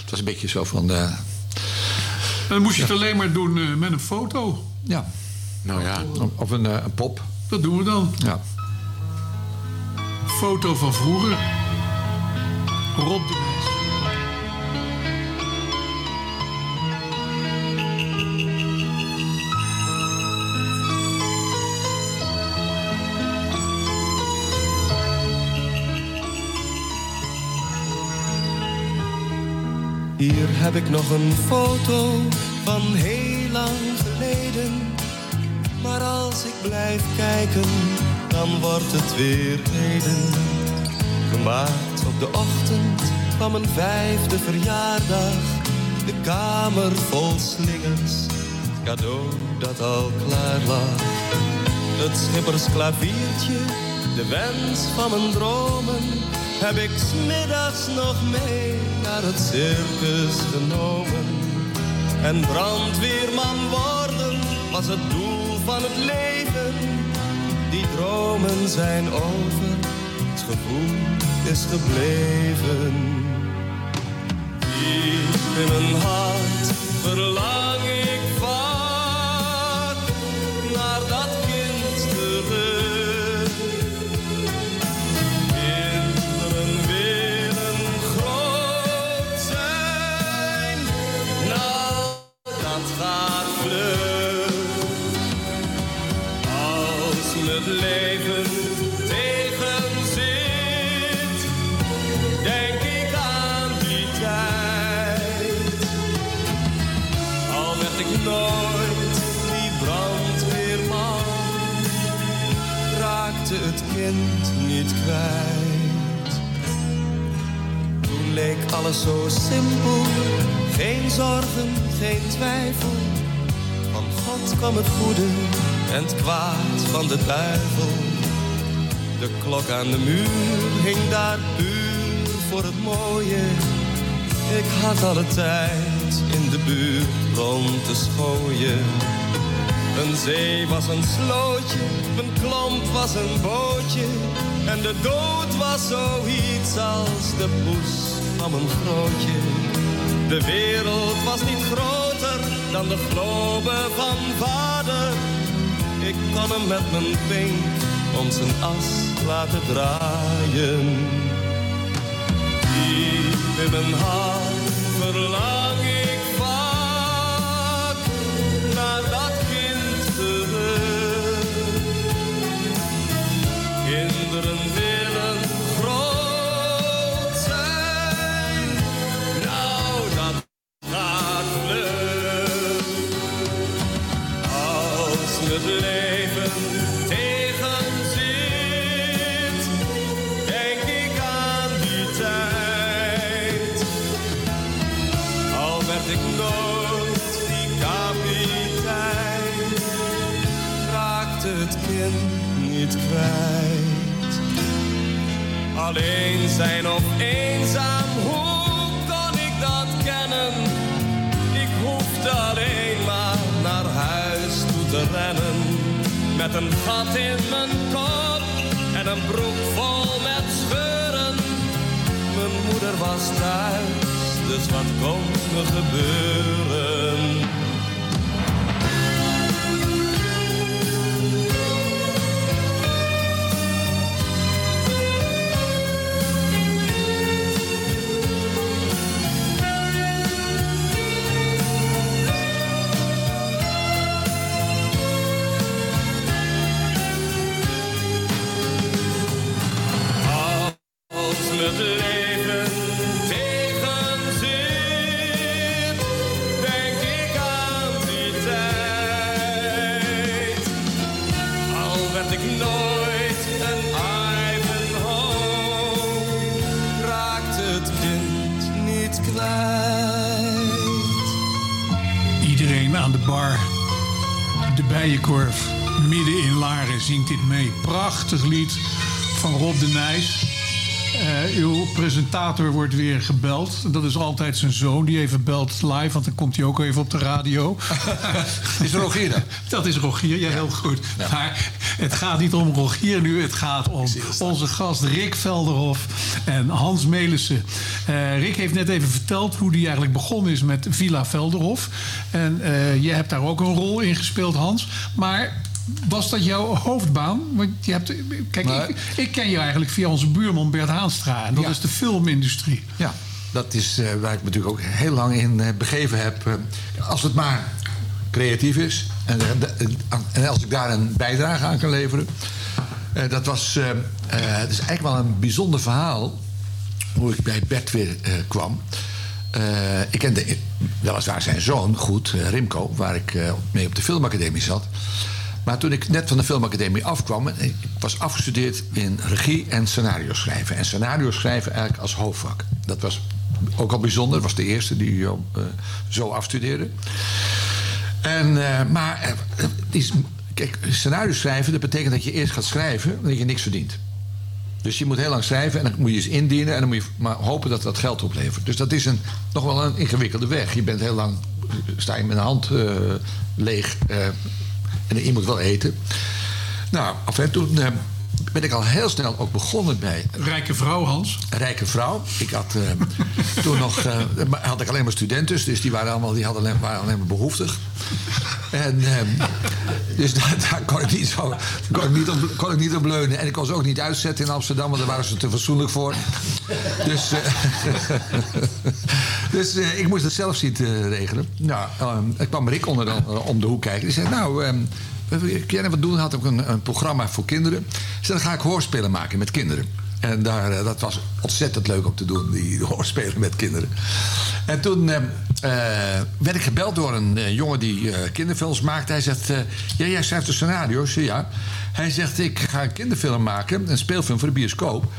het was een beetje zo van... eh, En dan moest je het alleen maar doen eh, met een foto. ja, Nou ja, of een, eh, een pop. Dat doen we dan. Ja. Foto van vroeger. Rob de Nijs. Heb ik nog een foto van heel lang geleden. Maar als ik blijf kijken, dan wordt het weer heden. Gemaakt op de ochtend van mijn vijfde verjaardag. De kamer vol slingers, het cadeau dat al klaar lag. Het schippersklaviertje, de wens van mijn dromen, heb ik smiddags nog mee naar het circus genomen. En brandweerman worden was het doel van het leven. Die dromen zijn over, het gevoel is gebleven. Diep in mijn hart verlang ik alles zo simpel, geen zorgen, geen twijfel. Van God kwam het goede en het kwaad van de duivel. De klok aan de muur hing daar puur voor het mooie. Ik had alle tijd in de buurt rond te schooien. Een zee was een slootje, een klomp was een bootje. En de dood was zoiets als de poes grootje. De wereld was niet groter dan de globe van vader. Ik kon hem met mijn pink om zijn as laten draaien. Diep in mijn hart verlang zingt dit mee. Prachtig lied van Rob de Nijs. Eh, uw presentator wordt weer gebeld. Dat is altijd zijn zoon die even belt live, want dan komt hij ook even op de radio. [LAUGHS] Is Rogier dat? [LAUGHS] Dat is Rogier, ja, heel goed. Maar het gaat niet om Rogier nu, het gaat om onze gast Rick Velderhof en Hans Melissen. Eh, Rick heeft net even verteld hoe hij eigenlijk begonnen is met Villa Velderhof. En eh, je hebt daar ook een rol in gespeeld, Hans. Maar was dat jouw hoofdbaan? Want je hebt, kijk, Maar- ik, ik ken je eigenlijk via onze buurman Bert Haanstra. En dat Ja. is de filmindustrie. Ja, dat is eh, waar ik me natuurlijk ook heel lang in eh, begeven heb. Eh, als het maar creatief is en, en als ik daar een bijdrage aan kan leveren. Dat was het is eigenlijk wel een bijzonder verhaal hoe ik bij Bert weer kwam. Ik kende weliswaar zijn zoon goed, Rimco, waar ik mee op de filmacademie zat. Maar toen ik net van de filmacademie afkwam... ik was afgestudeerd in regie en scenario schrijven. En scenario schrijven eigenlijk als hoofdvak. Dat was ook al bijzonder. Was de eerste die eh, zo afstudeerde. En, eh, maar eh, is, kijk, scenario schrijven... dat betekent dat je eerst gaat schrijven... en dat je niks verdient. Dus je moet heel lang schrijven en dan moet je eens indienen... en dan moet je maar hopen dat dat geld oplevert. Dus dat is een, nog wel een ingewikkelde weg. Je bent heel lang... sta je met een hand leeg... en je moet wel eten. Nou, af en toen eh, ben ik al heel snel ook begonnen bij... Rijke vrouw, Hans. Rijke vrouw. Ik had eh, [LAUGHS] toen nog... eh, had ik alleen maar studenten, dus die waren allemaal, die hadden alleen, waren alleen maar behoeftig. En, eh, dus daar, daar kon ik niet zo... Kon ik niet, op, kon ik niet op leunen. En ik kon ze ook niet uitzetten in Amsterdam, want daar waren ze te fatsoenlijk voor. Dus, eh, [LAUGHS] dus ik moest het zelf zien te regelen. Nou, ik kwam Rick onder de, om de hoek kijken. Die zei, nou... eh, kun jij wat doen? Had ook een, een programma voor kinderen. Dus dan ga ik hoorspelen maken met kinderen. En daar, eh, dat was ontzettend leuk om te doen, die [LAUGHS] hoorspelen met kinderen. En toen eh, eh, werd ik gebeld door een eh, jongen die eh, kinderfilms maakt. Hij zegt, eh, ja, jij schrijft de scenario's? Ja. Hij zegt, ik ga een kinderfilm maken, een speelfilm voor de bioscoop.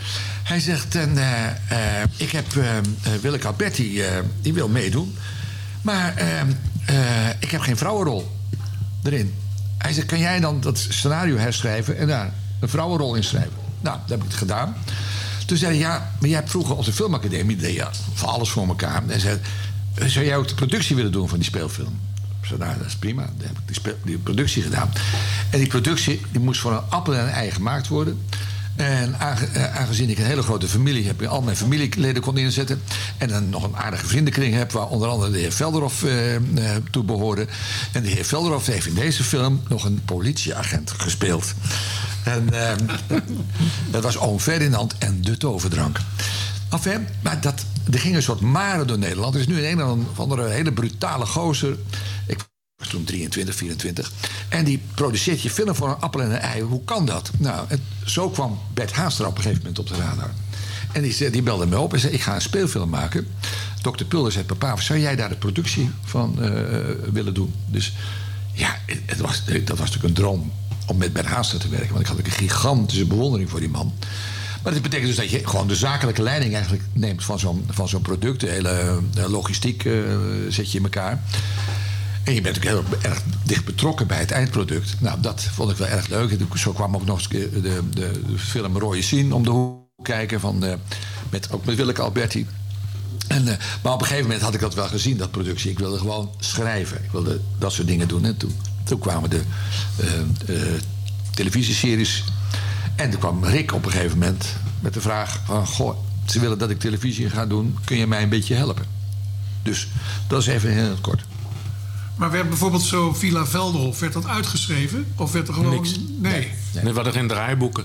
Hij zegt, en, eh, eh, ik heb eh, eh, Willeke Alberti, eh, die wil meedoen. Maar eh, eh, ik heb geen vrouwenrol erin. Hij zegt, kan jij dan dat scenario herschrijven en daar een vrouwenrol in schrijven? Nou, dat heb ik gedaan. Toen zei hij, ja, maar jij hebt vroeger op de filmacademie... deed voor alles voor elkaar. En zei, zou jij ook de productie willen doen van die speelfilm? Ik zei, nou, dat is prima. Dan heb ik die, die productie gedaan. En die productie die moest voor een appel en een ei gemaakt worden. En eh, aangezien ik een hele grote familie heb... al mijn familieleden kon inzetten... en dan nog een aardige vriendenkring heb... waar onder andere de heer Velderhof eh, eh, toe behoorde. En de heer Velderhof heeft in deze film nog een politieagent gespeeld. En eh, [LAUGHS] dat was Oom Ferdinand en de toverdrank. Enfin, maar dat, er ging een soort mare door Nederland. Er is nu in een of andere hele brutale gozer. Ik toen 23, 24. En die produceert je film voor een appel en een ei. Hoe kan dat? Nou, zo kwam Bert Haastra op een gegeven moment op de radar. En die, zei- die belde me op en zei: Ik ga een speelfilm maken. Dr. Pulder zei: Papa, zou jij daar de productie van eh, willen doen? Dus ja, het, was, dat was natuurlijk een droom om met Bert Haastra te werken. Want ik had ook een gigantische bewondering voor die man. Maar dat betekent dus dat je gewoon de zakelijke leiding eigenlijk neemt van zo'n, van zo'n product. De hele eh, logistiek eh, zet je in elkaar. En je bent ook heel erg dicht betrokken bij het eindproduct. Nou, dat vond ik wel erg leuk. Zo kwam ook nog eens de, de, de film Rooie Zien om de hoek kijken. Van, eh, met, ook met Willeke Alberti. En, eh, maar op een gegeven moment had ik dat wel gezien, dat productie. Ik wilde gewoon schrijven. Ik wilde dat soort dingen doen. En toen, toen kwamen de eh, televisieseries. En toen kwam Rick op een gegeven moment met de vraag van... Goh, ze willen dat ik televisie ga doen. Kun je mij een beetje helpen? Dus dat is even heel kort. Maar werd bijvoorbeeld zo Villa Velderhof, werd dat uitgeschreven? Of werd er gewoon... Niks. Nee. Nee, we hadden geen draaiboeken.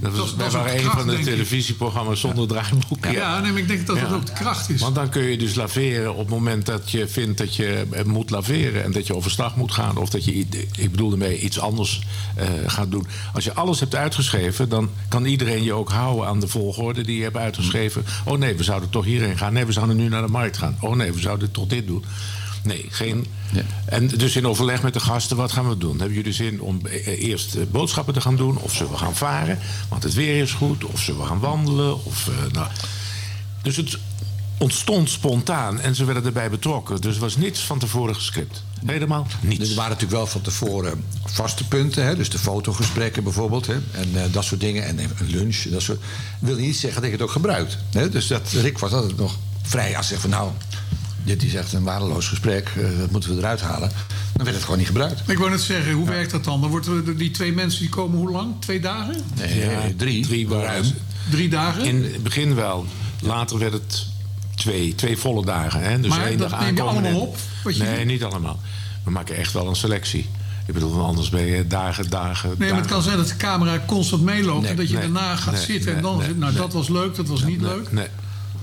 Dat was, dat wij waren een kracht, van de televisieprogramma's zonder draaiboeken. Ja, nee, maar ik denk dat dat ook de kracht is. Want dan kun je dus laveren op het moment dat je vindt dat je moet laveren. En dat je overstag moet gaan. Of dat je, ik bedoel ermee, iets anders eh, gaat doen. Als je alles hebt uitgeschreven, dan kan iedereen je ook houden aan de volgorde die je hebt uitgeschreven. Oh nee, we zouden toch hierheen gaan. Nee, we zouden nu naar de markt gaan. Oh nee, we zouden toch dit doen. Nee, geen. En dus in overleg met de gasten, wat gaan we doen? Hebben jullie zin om eh, eerst eh, boodschappen te gaan doen? Of zullen we gaan varen? Want het weer is goed. Of zullen we gaan wandelen? Of, eh, nou. Dus het ontstond spontaan en ze werden erbij betrokken. Dus er was niets van tevoren gescript. Helemaal niets. Er waren natuurlijk wel van tevoren vaste punten. Hè? Dus de fotogesprekken bijvoorbeeld. Hè? En dat soort dingen. En een lunch. Dat soort... wil niet zeggen dat je het ook gebruikt. Hè? Dus dat, Rick was altijd nog vrij. Als zegt van nou, dit is echt een waardeloos gesprek. eh, dat moeten we eruit halen. Dan werd het gewoon niet gebruikt. Ik wou net zeggen, hoe werkt dat dan? Dan worden er die twee mensen die komen hoe lang? Twee dagen? Nee, drie. Drie waren Ruim. Drie dagen? In het begin wel. Later werd het twee. Twee volle dagen. Hè? Dus Maar één dat dag neem je allemaal en- op, wat je nee, doet? niet allemaal. We maken echt wel een selectie. Ik bedoel, anders ben je dagen, dagen, Nee, maar het kan zijn dat de camera constant meeloopt... Nee, en dat je nee, daarna gaat nee, zitten nee, en dan... nee, zit- nou, nee. dat was leuk, dat was niet leuk. Nee.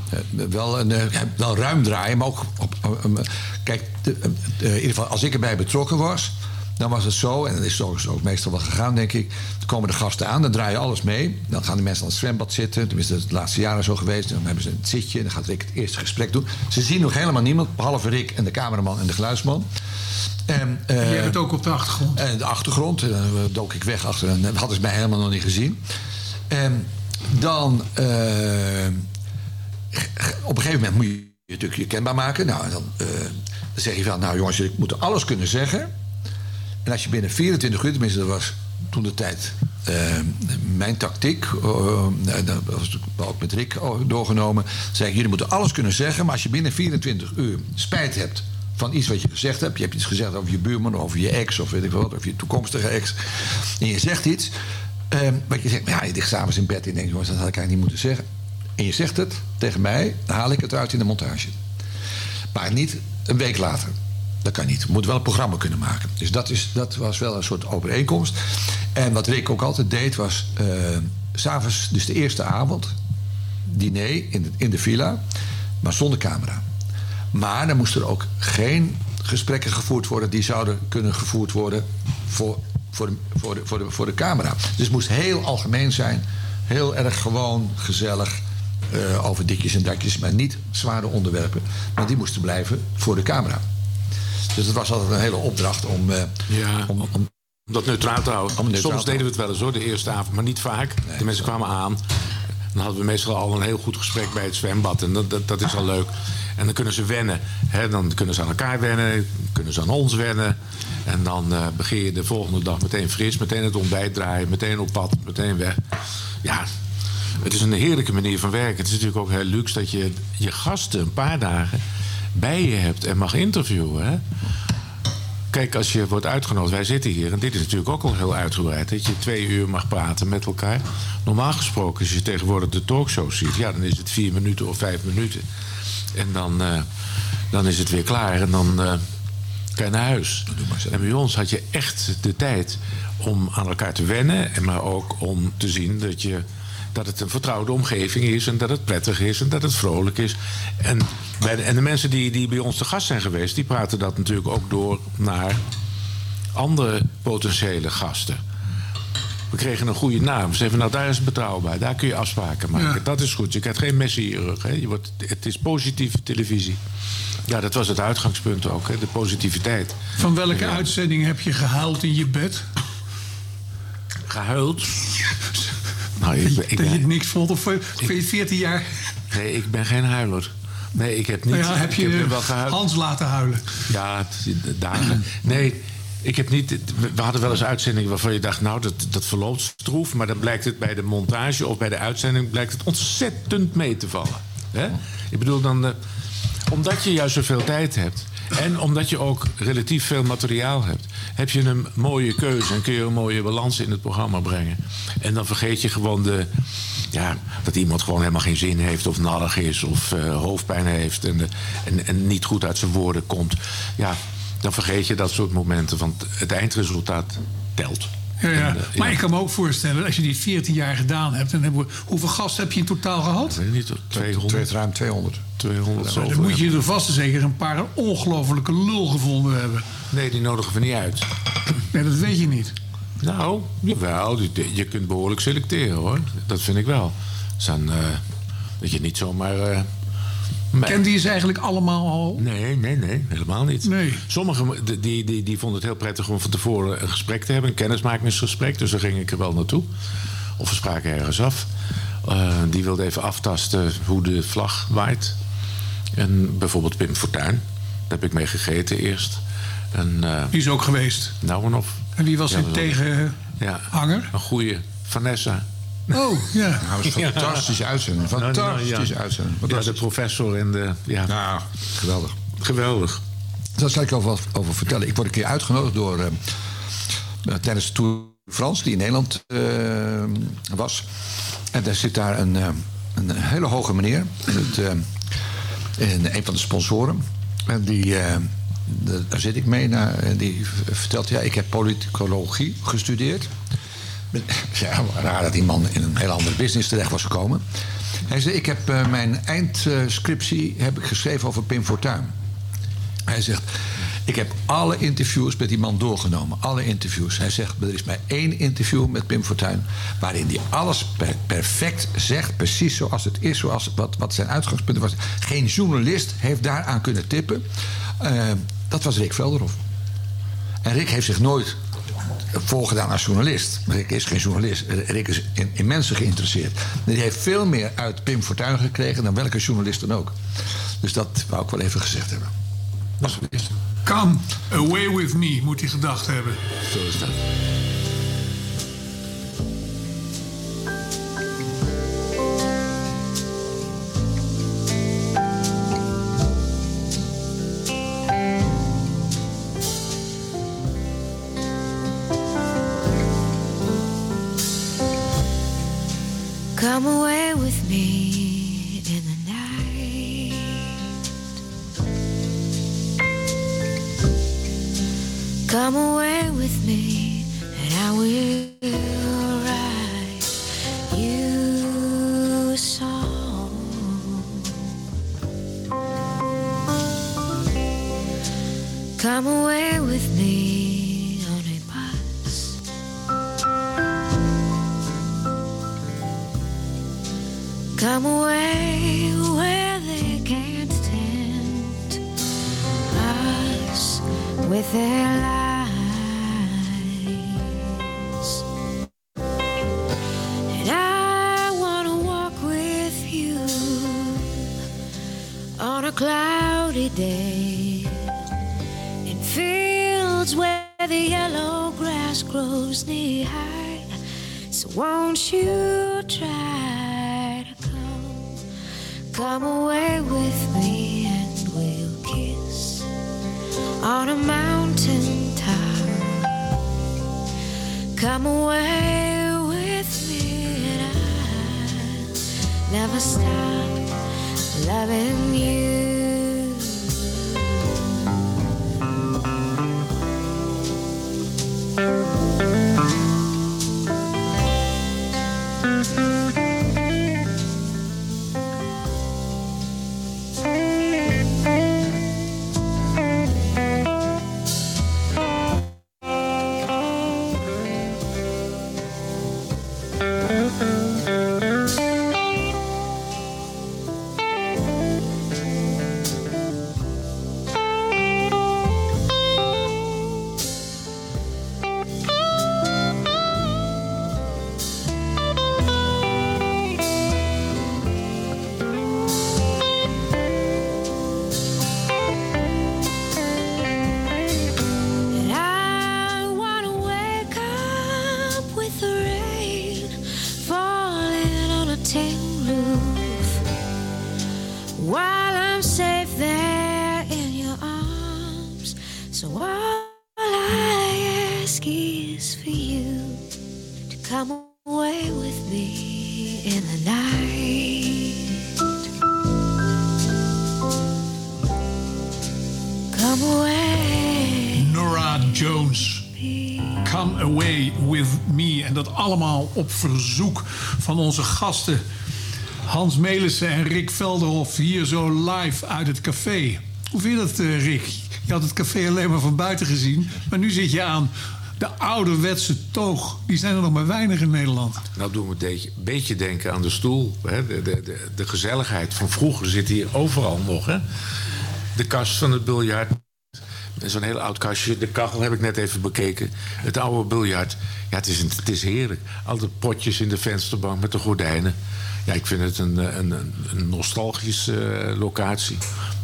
Eh, wel, een, eh, wel ruim draaien, maar ook op. op- op- kijk, de- eh, in ieder geval, als ik erbij betrokken was, dan was het zo, en dat is ook, ook meestal wel gegaan, denk ik. Dan komen de gasten aan, dan draaien alles mee. Dan gaan de mensen aan het zwembad zitten. Tenminste, dat is het laatste jaren zo geweest. Dan hebben ze een zitje en dan gaat Rick het eerste gesprek doen. Ze zien nog helemaal niemand, behalve Rick en de cameraman en de geluidsman. En, eh, Jij bent ook op de achtergrond. en de achtergrond, eh, dook ik weg achter en dat hadden ze mij helemaal nog niet gezien. En dan, eh, op een gegeven moment moet je je natuurlijk je kenbaar maken. Nou, dan, eh, dan zeg je van, nou jongens, jullie moeten alles kunnen zeggen. En als je binnen 24 uur, tenminste dat was toen de tijd eh, mijn tactiek, eh, dat was ook met Rick doorgenomen, zei ik, jullie moeten alles kunnen zeggen, maar als je binnen 24 uur spijt hebt van iets wat je gezegd hebt, je hebt iets gezegd over je buurman, over je ex, of weet ik wat, of je toekomstige ex, en je zegt iets, wat je zegt, ja, je ligt s'avonds in bed en denkt, jongens, dat had ik eigenlijk niet moeten zeggen. En je zegt het tegen mij, dan haal ik het eruit in de montage. Maar niet een week later. Dat kan niet. Je moet wel een programma kunnen maken. Dus dat, is, dat was wel een soort overeenkomst. En wat Rick ook altijd deed was... s s'avonds, dus de eerste avond... diner in de, in de villa, maar zonder camera. Maar dan moesten er ook geen gesprekken gevoerd worden... die zouden kunnen gevoerd worden voor, voor, de, voor, voor, de, voor de camera. Dus het moest heel algemeen zijn. Heel erg gewoon, gezellig. Eh, over ditjes en datjes, maar niet zware onderwerpen. Maar die moesten blijven voor de camera. Dus het was altijd een hele opdracht om, eh, Ja. om, om Om dat neutraal te houden. Neutraal Soms deden we het wel eens hoor, de eerste avond, maar niet vaak. de mensen kwamen aan. Dan hadden we meestal al een heel goed gesprek bij het zwembad. En dat, dat, dat is al leuk. En dan kunnen ze wennen. Hè? Dan kunnen ze aan elkaar wennen, kunnen ze aan ons wennen. En dan eh, begin je de volgende dag meteen fris, meteen het ontbijt draaien, meteen op pad, meteen weg. Ja, het is een heerlijke manier van werken. Het is natuurlijk ook heel luxe dat je je gasten een paar dagen bij je hebt en mag interviewen. Hè? Kijk, als je wordt uitgenodigd, wij zitten hier en dit is natuurlijk ook al heel uitgebreid. Dat je twee uur mag praten met elkaar. Normaal gesproken, als je tegenwoordig de talkshows ziet, ja, dan is het vier minuten of vijf minuten. En dan, eh, dan is het weer klaar en dan eh kan je naar huis. En bij ons had je echt de tijd om aan elkaar te wennen, en maar ook om te zien dat je dat het een vertrouwde omgeving is en dat het prettig is en dat het vrolijk is. En, bij de, en de mensen die, die bij ons te gast zijn geweest, die praten dat natuurlijk ook door naar andere potentiële gasten. We kregen een goede naam. Ze zeiden, nou daar is het betrouwbaar. Daar kun je afspraken maken. Ja. Dat is goed. Je krijgt geen messen in je rug. Hè. Je wordt, het is positieve televisie. Ja, dat was het uitgangspunt ook. Hè. De positiviteit. Van welke uitzending heb je gehuild in je bed? Gehuild? [LAUGHS] Nou, ik, ben- ik, dat je niks vond? Of vind je 14 jaar? nee, ik ben geen huiler. Nee, ik heb niet... Nou ja, heb je heb wel gehuild. Hans laten huilen? Ja, dagen. Nee, ik heb niet. we- hadden wel eens uitzendingen waarvan je dacht, nou, dat, dat verloopt stroef. Maar dan blijkt het bij de montage of bij de uitzending blijkt het ontzettend mee te vallen. Ik bedoel dan, eh, omdat je juist zoveel tijd hebt. En omdat je ook relatief veel materiaal hebt, heb je een mooie keuze en kun je een mooie balans in het programma brengen. En dan vergeet je gewoon de, ja, dat iemand gewoon helemaal geen zin heeft of narrig is of eh, hoofdpijn heeft en, de- en, en niet goed uit zijn woorden komt. Ja, dan vergeet je dat soort momenten, want het eindresultaat telt. Ja, ja. En, eh, Maar ja. ik kan me ook voorstellen, als je dit 14 jaar gedaan hebt... Dan hebben we, hoeveel gasten heb je in totaal gehad? Ik weet niet, 200, ruim 200. 200 Nou, zoveel dan moet je er vast en zeker een paar een ongelofelijke lul gevonden hebben. Nee, die nodigen we niet uit. Nee, dat weet je niet. Nou, jawel, je- kunt behoorlijk selecteren hoor. Dat vind ik wel. Dus dan, eh, dat je niet zomaar. eh, maar- Kende je ze eigenlijk allemaal al? Nee, nee, nee, helemaal niet. Nee. Sommigen die, die, die, vonden het heel prettig om van tevoren een gesprek te hebben, een kennismakingsgesprek. Dus daar ging ik er wel naartoe. Of we spraken ergens af. Eh, die wilde even aftasten hoe de vlag waait. En bijvoorbeeld Pim Fortuyn. Daar heb ik mee gegeten eerst. En, eh, Die is ook geweest. nou en of. En wie was Ja, zijn tegenhanger? Ja, een goeie. Vanessa. Oh, ja. Nou, dat was een fantastische uitzending. Nou, nou, Fantastische ja. uitzending. Ja, de Fantastisch. professor en de... Ja, Ja, geweldig. geweldig. Daar zal ik over, wat over vertellen. Ik word een keer uitgenodigd door. eh, eh, tijdens de Tour de France, die in Nederland eh, was. En daar zit daar een, eh, een hele hoge meneer. In het, in een van de sponsoren. En die. eh, daar zit ik mee. naar- en die vertelt, ja, ik heb politicologie gestudeerd. Ja, raar dat die man in een hele andere business terecht was gekomen. Hij zei, ik heb eh, mijn eindscriptie heb ik geschreven over Pim Fortuyn. Hij zegt, ik heb alle interviews met die man doorgenomen. Alle interviews. Hij zegt, er is maar één interview met Pim Fortuyn... waarin hij alles per- perfect zegt, precies zoals het is... Zoals wat, wat zijn uitgangspunt was. Geen journalist heeft daaraan kunnen tippen. Eh, dat was Rick Velderhof. En Rick heeft zich nooit voorgedaan als journalist. Rick is geen journalist. Rick is in, in mensen geïnteresseerd. En die heeft veel meer uit Pim Fortuyn gekregen... dan welke journalist dan ook. Dus dat wou ik wel even gezegd hebben. Dat is het. Come away with me, moet hij gedacht hebben. Zo is dat. Allemaal op verzoek van onze gasten Hans Melissen en Rick Velderhof hier zo live uit het café. Hoe vind je dat, eh, Rick? Je had het café alleen maar van buiten gezien, maar nu zit je aan de ouderwetse toog. Die zijn er nog maar weinig in Nederland. Nou doen we een beetje, denken aan de stoel. Hè? De, de, de, de gezelligheid van vroeger zit hier overal nog. Hè? De kast van het biljart. Zo'n heel oud kastje. De kachel heb ik net even bekeken. Het oude biljart. Ja, het is, het is heerlijk. Al de potjes in de vensterbank met de gordijnen. Ja, ik vind het een, een, een, een nostalgische eh, locatie.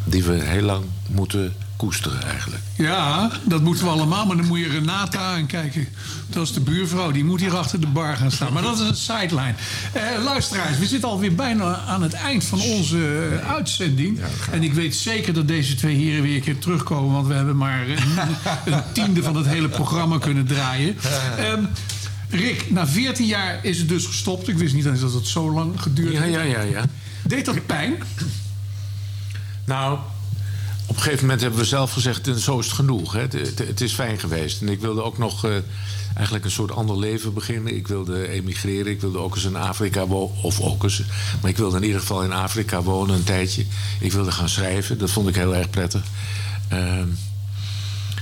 Die we heel lang moeten koesteren eigenlijk. Ja, dat moeten we allemaal. Maar dan moet je Renata aankijken. Dat is de buurvrouw. Die moet hier achter de bar gaan staan. Maar dat is een sideline. Eh, luisteraars, we zitten alweer bijna aan het eind van onze eh, uitzending. En ik weet zeker dat deze twee heren weer een keer terugkomen. Want we hebben maar een, [LAUGHS] een tiende van het hele programma kunnen draaien. Ehm, Rick, na 14 jaar is het dus gestopt. Ik wist niet eens dat het zo lang geduurd Ja, heeft. ja, ja, ja. Deed dat pijn? Nou, op een gegeven moment hebben we zelf gezegd, zo is het genoeg. Hè. Het, is fijn geweest. En ik wilde ook nog eh, eigenlijk een soort ander leven beginnen. Ik wilde emigreren. Ik wilde ook eens in Afrika wonen. Of ook eens. Maar ik wilde in ieder geval in Afrika wonen een tijdje. Ik wilde gaan schrijven. Dat vond ik heel erg prettig. Ehm,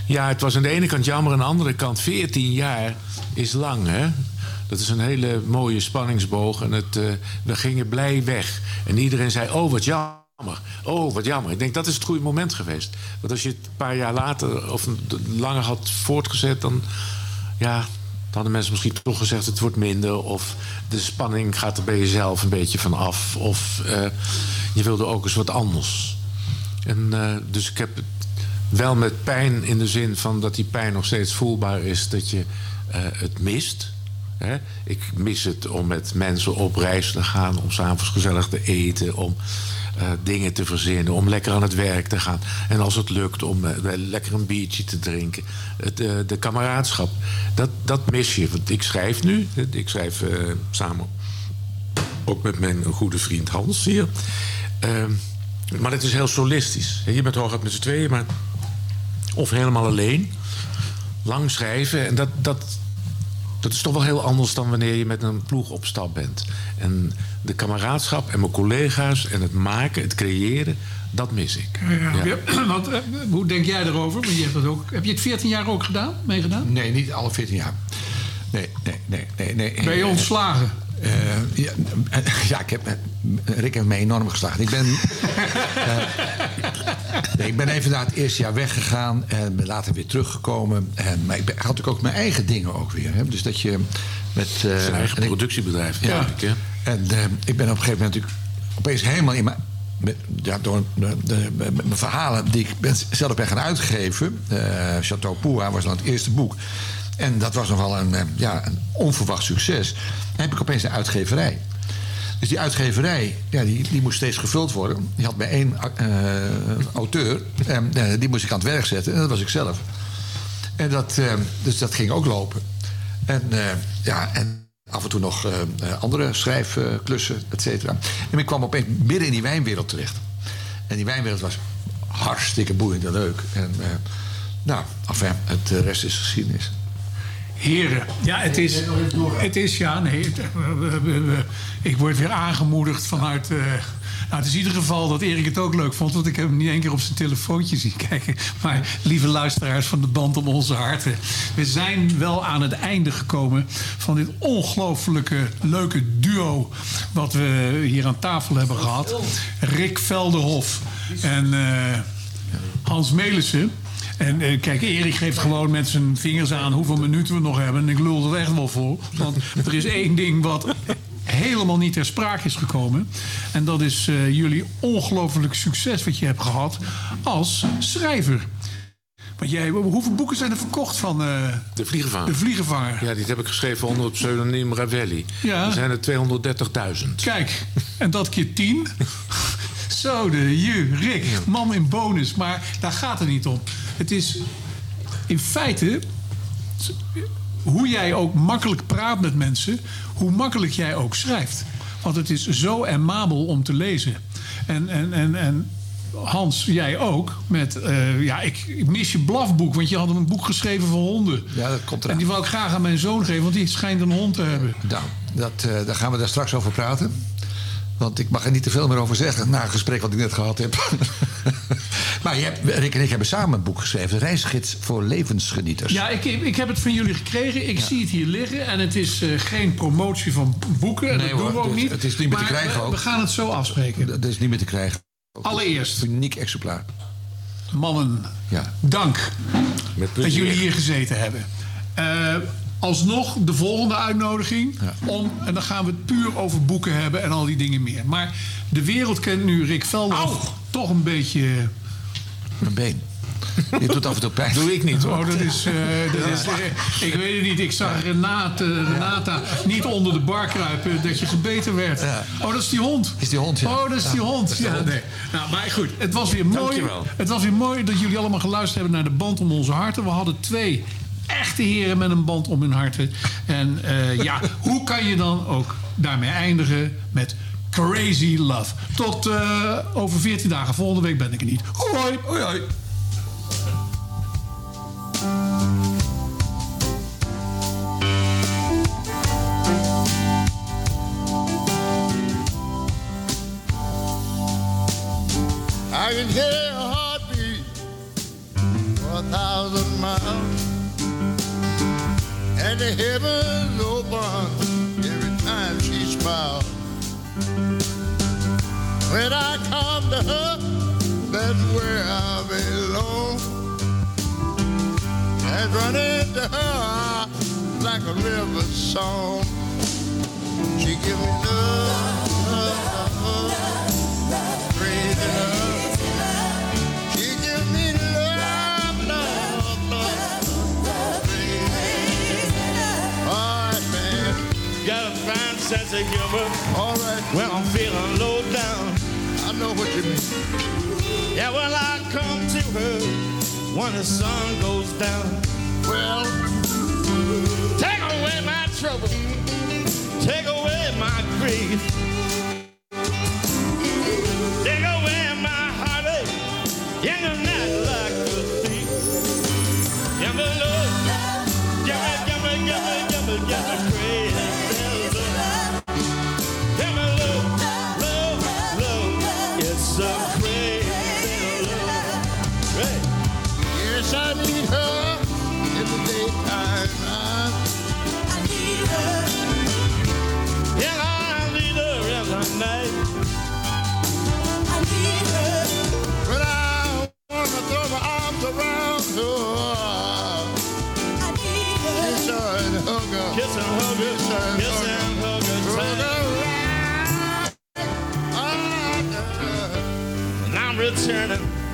ja, het was aan de ene kant jammer. Aan de andere kant, 14 jaar is lang, hè? Dat is een hele mooie spanningsboog. En het, eh, we gingen blij weg. En iedereen zei, oh, wat jammer. Oh, wat jammer. Ik denk, dat is het goede moment geweest. Want als je het een paar jaar later of langer had voortgezet... dan, ja, dan hadden mensen misschien toch gezegd... het wordt minder. Of de spanning gaat er bij jezelf een beetje van af. Of eh, je wilde ook eens wat anders. En, eh, dus ik heb het wel met pijn in de zin van dat die pijn nog steeds voelbaar is, dat je eh, het mist. Ik mis het om met mensen op reis te gaan, om s'avonds gezellig te eten, om eh, dingen te verzinnen, om lekker aan het werk te gaan. En als het lukt, om eh, lekker een biertje te drinken. Het, eh, de kameraadschap, dat, dat mis je. Want ik schrijf nu, ik schrijf samen ook met mijn goede vriend Hans hier. Ehm, maar het is heel solistisch. Je bent hooguit met z'n tweeën, maar... Of helemaal alleen. Lang schrijven. En dat, dat, dat is toch wel heel anders dan wanneer je met een ploeg op stap bent. En de kameraadschap en mijn collega's en het maken, het creëren, dat mis ik. Ja, Ja. ja, [COUGHS] want, eh, hoe denk jij erover? Want je hebt dat ook, heb je het 14 jaar ook gedaan, meegedaan? Nee, niet alle 14 jaar. Nee, nee, nee, nee. nee. Ben je ontslagen? Eh, ja, eh, [LAUGHS] ja, ik heb, eh, Rick heeft me enorm geslagen. Ik ben, eh, [LAUGHS] nee, ik ben even na het eerste jaar weggegaan en ben later weer teruggekomen. En, maar ik ben, had natuurlijk ook mijn eigen dingen ook weer. Hè? Dus dat je met... Zijn eigen en productiebedrijf, Ja. ik, hè? En eh, ik ben op een gegeven moment natuurlijk opeens helemaal in mijn... Ja, door de, mijn verhalen die ik ben, zelf ben gaan uitgeven. eh Chateau Poua was dan het eerste boek. En dat was nogal een, ja, een onverwacht succes. Dan heb ik opeens een uitgeverij. Dus die uitgeverij, ja, die, die moest steeds gevuld worden. Die had bij één eh, auteur. En eh, die moest ik aan het werk zetten. En dat was ik zelf. En dat, eh, dus dat ging ook lopen. En, ja, en af en toe nog andere schrijfklussen, et cetera. En ik kwam opeens midden in die wijnwereld terecht. En die wijnwereld was hartstikke boeiend en leuk. En eh, nou, enfin, het rest is geschiedenis. Heren, ja, het is, het is ja, nee, ik word weer aangemoedigd vanuit. eh, nou, het is in ieder geval dat Erik het ook leuk vond, want ik heb hem niet één keer op zijn telefoontje zien [LAUGHS] kijken. Maar lieve luisteraars van de band om onze harten, we zijn wel aan het einde gekomen van dit ongelooflijke leuke duo wat we hier aan tafel hebben gehad. Rick Velderhof en eh, Hans Melissen. En eh, kijk, Erik geeft gewoon met zijn vingers aan hoeveel minuten we nog hebben. En ik lul er echt wel voor. Want er is één ding wat helemaal niet ter sprake is gekomen. En dat is eh, jullie ongelooflijk succes wat je hebt gehad als schrijver. Want jij, hoeveel boeken zijn er verkocht van eh, De Vliegenvanger. De Vliegenvanger? Ja, die heb ik geschreven onder het pseudoniem Ravelli. Ja. Er zijn er 230.000. Kijk, en dat keer tien. [LAUGHS] Zo, de ju, Rick, man in bonus. Maar daar gaat het niet om. Het is in feite hoe jij ook makkelijk praat met mensen, hoe makkelijk jij ook schrijft. Want het is zo amabel om te lezen. En, en, en, en Hans, jij ook. Met, eh, ja, ik, ik mis je blafboek, want je had een boek geschreven voor honden. Ja, dat komt En die wou ik graag aan mijn zoon geven, want die schijnt een hond te hebben. Nou, dat, eh, daar gaan we daar straks over praten. Want ik mag er niet te veel meer over zeggen na een gesprek wat ik net gehad heb. [LAUGHS] maar je hebt, Rick en ik hebben samen een boek geschreven. Reisgids voor levensgenieters. Ja, ik, ik heb het van jullie gekregen. Ik zie het hier liggen. En het is eh, geen promotie van boeken. En Nee, dat doen we ook het niet. het is niet meer te krijgen we, ook. we gaan het zo afspreken. Dat is niet meer te krijgen. Allereerst. Een uniek exemplaar. Mannen, Ja. dank Met dat jullie hier gezeten hebben. Eh, alsnog de volgende uitnodiging. Om, en dan gaan we het puur over boeken hebben en al die dingen meer. Maar de wereld kent nu Rick Velder toch een beetje... Mijn been. Je doet af en toe pijn. Doe ik niet hoor. Oh, dat is. eh, dat is eh, ik weet het niet. Ik zag Renate, Renata niet onder de bar kruipen dat je gebeten werd. Oh, dat is die hond. Is die hond, ja. Oh, dat is die Ja, hond. Ja, hond. nee. Nou, maar goed, het was weer mooi. Dankjewel. Het was weer mooi dat jullie allemaal geluisterd hebben naar de band om onze harten. We hadden twee echte heren met een band om hun harten. En eh, ja, [LAUGHS] hoe kan je dan ook daarmee eindigen met Crazy Love? Tot eh, over 14 dagen. Volgende week ben ik er niet. Hoi, hoi, hoi. The heavens open every time she smiles. When I come to her, that's where I belong. And running to her like a river song. She give me sense of humor All right. when I'm feeling low down. I know what you mean. Yeah, well, I come to her when the sun goes down. Well, Take away my trouble, take away my grief. Take away my heartache in the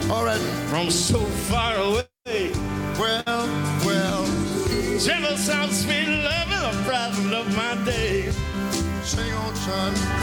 All right. From so far away. Well, well. Gentle sounds sweet loving, the problem of my day. Sing on, son.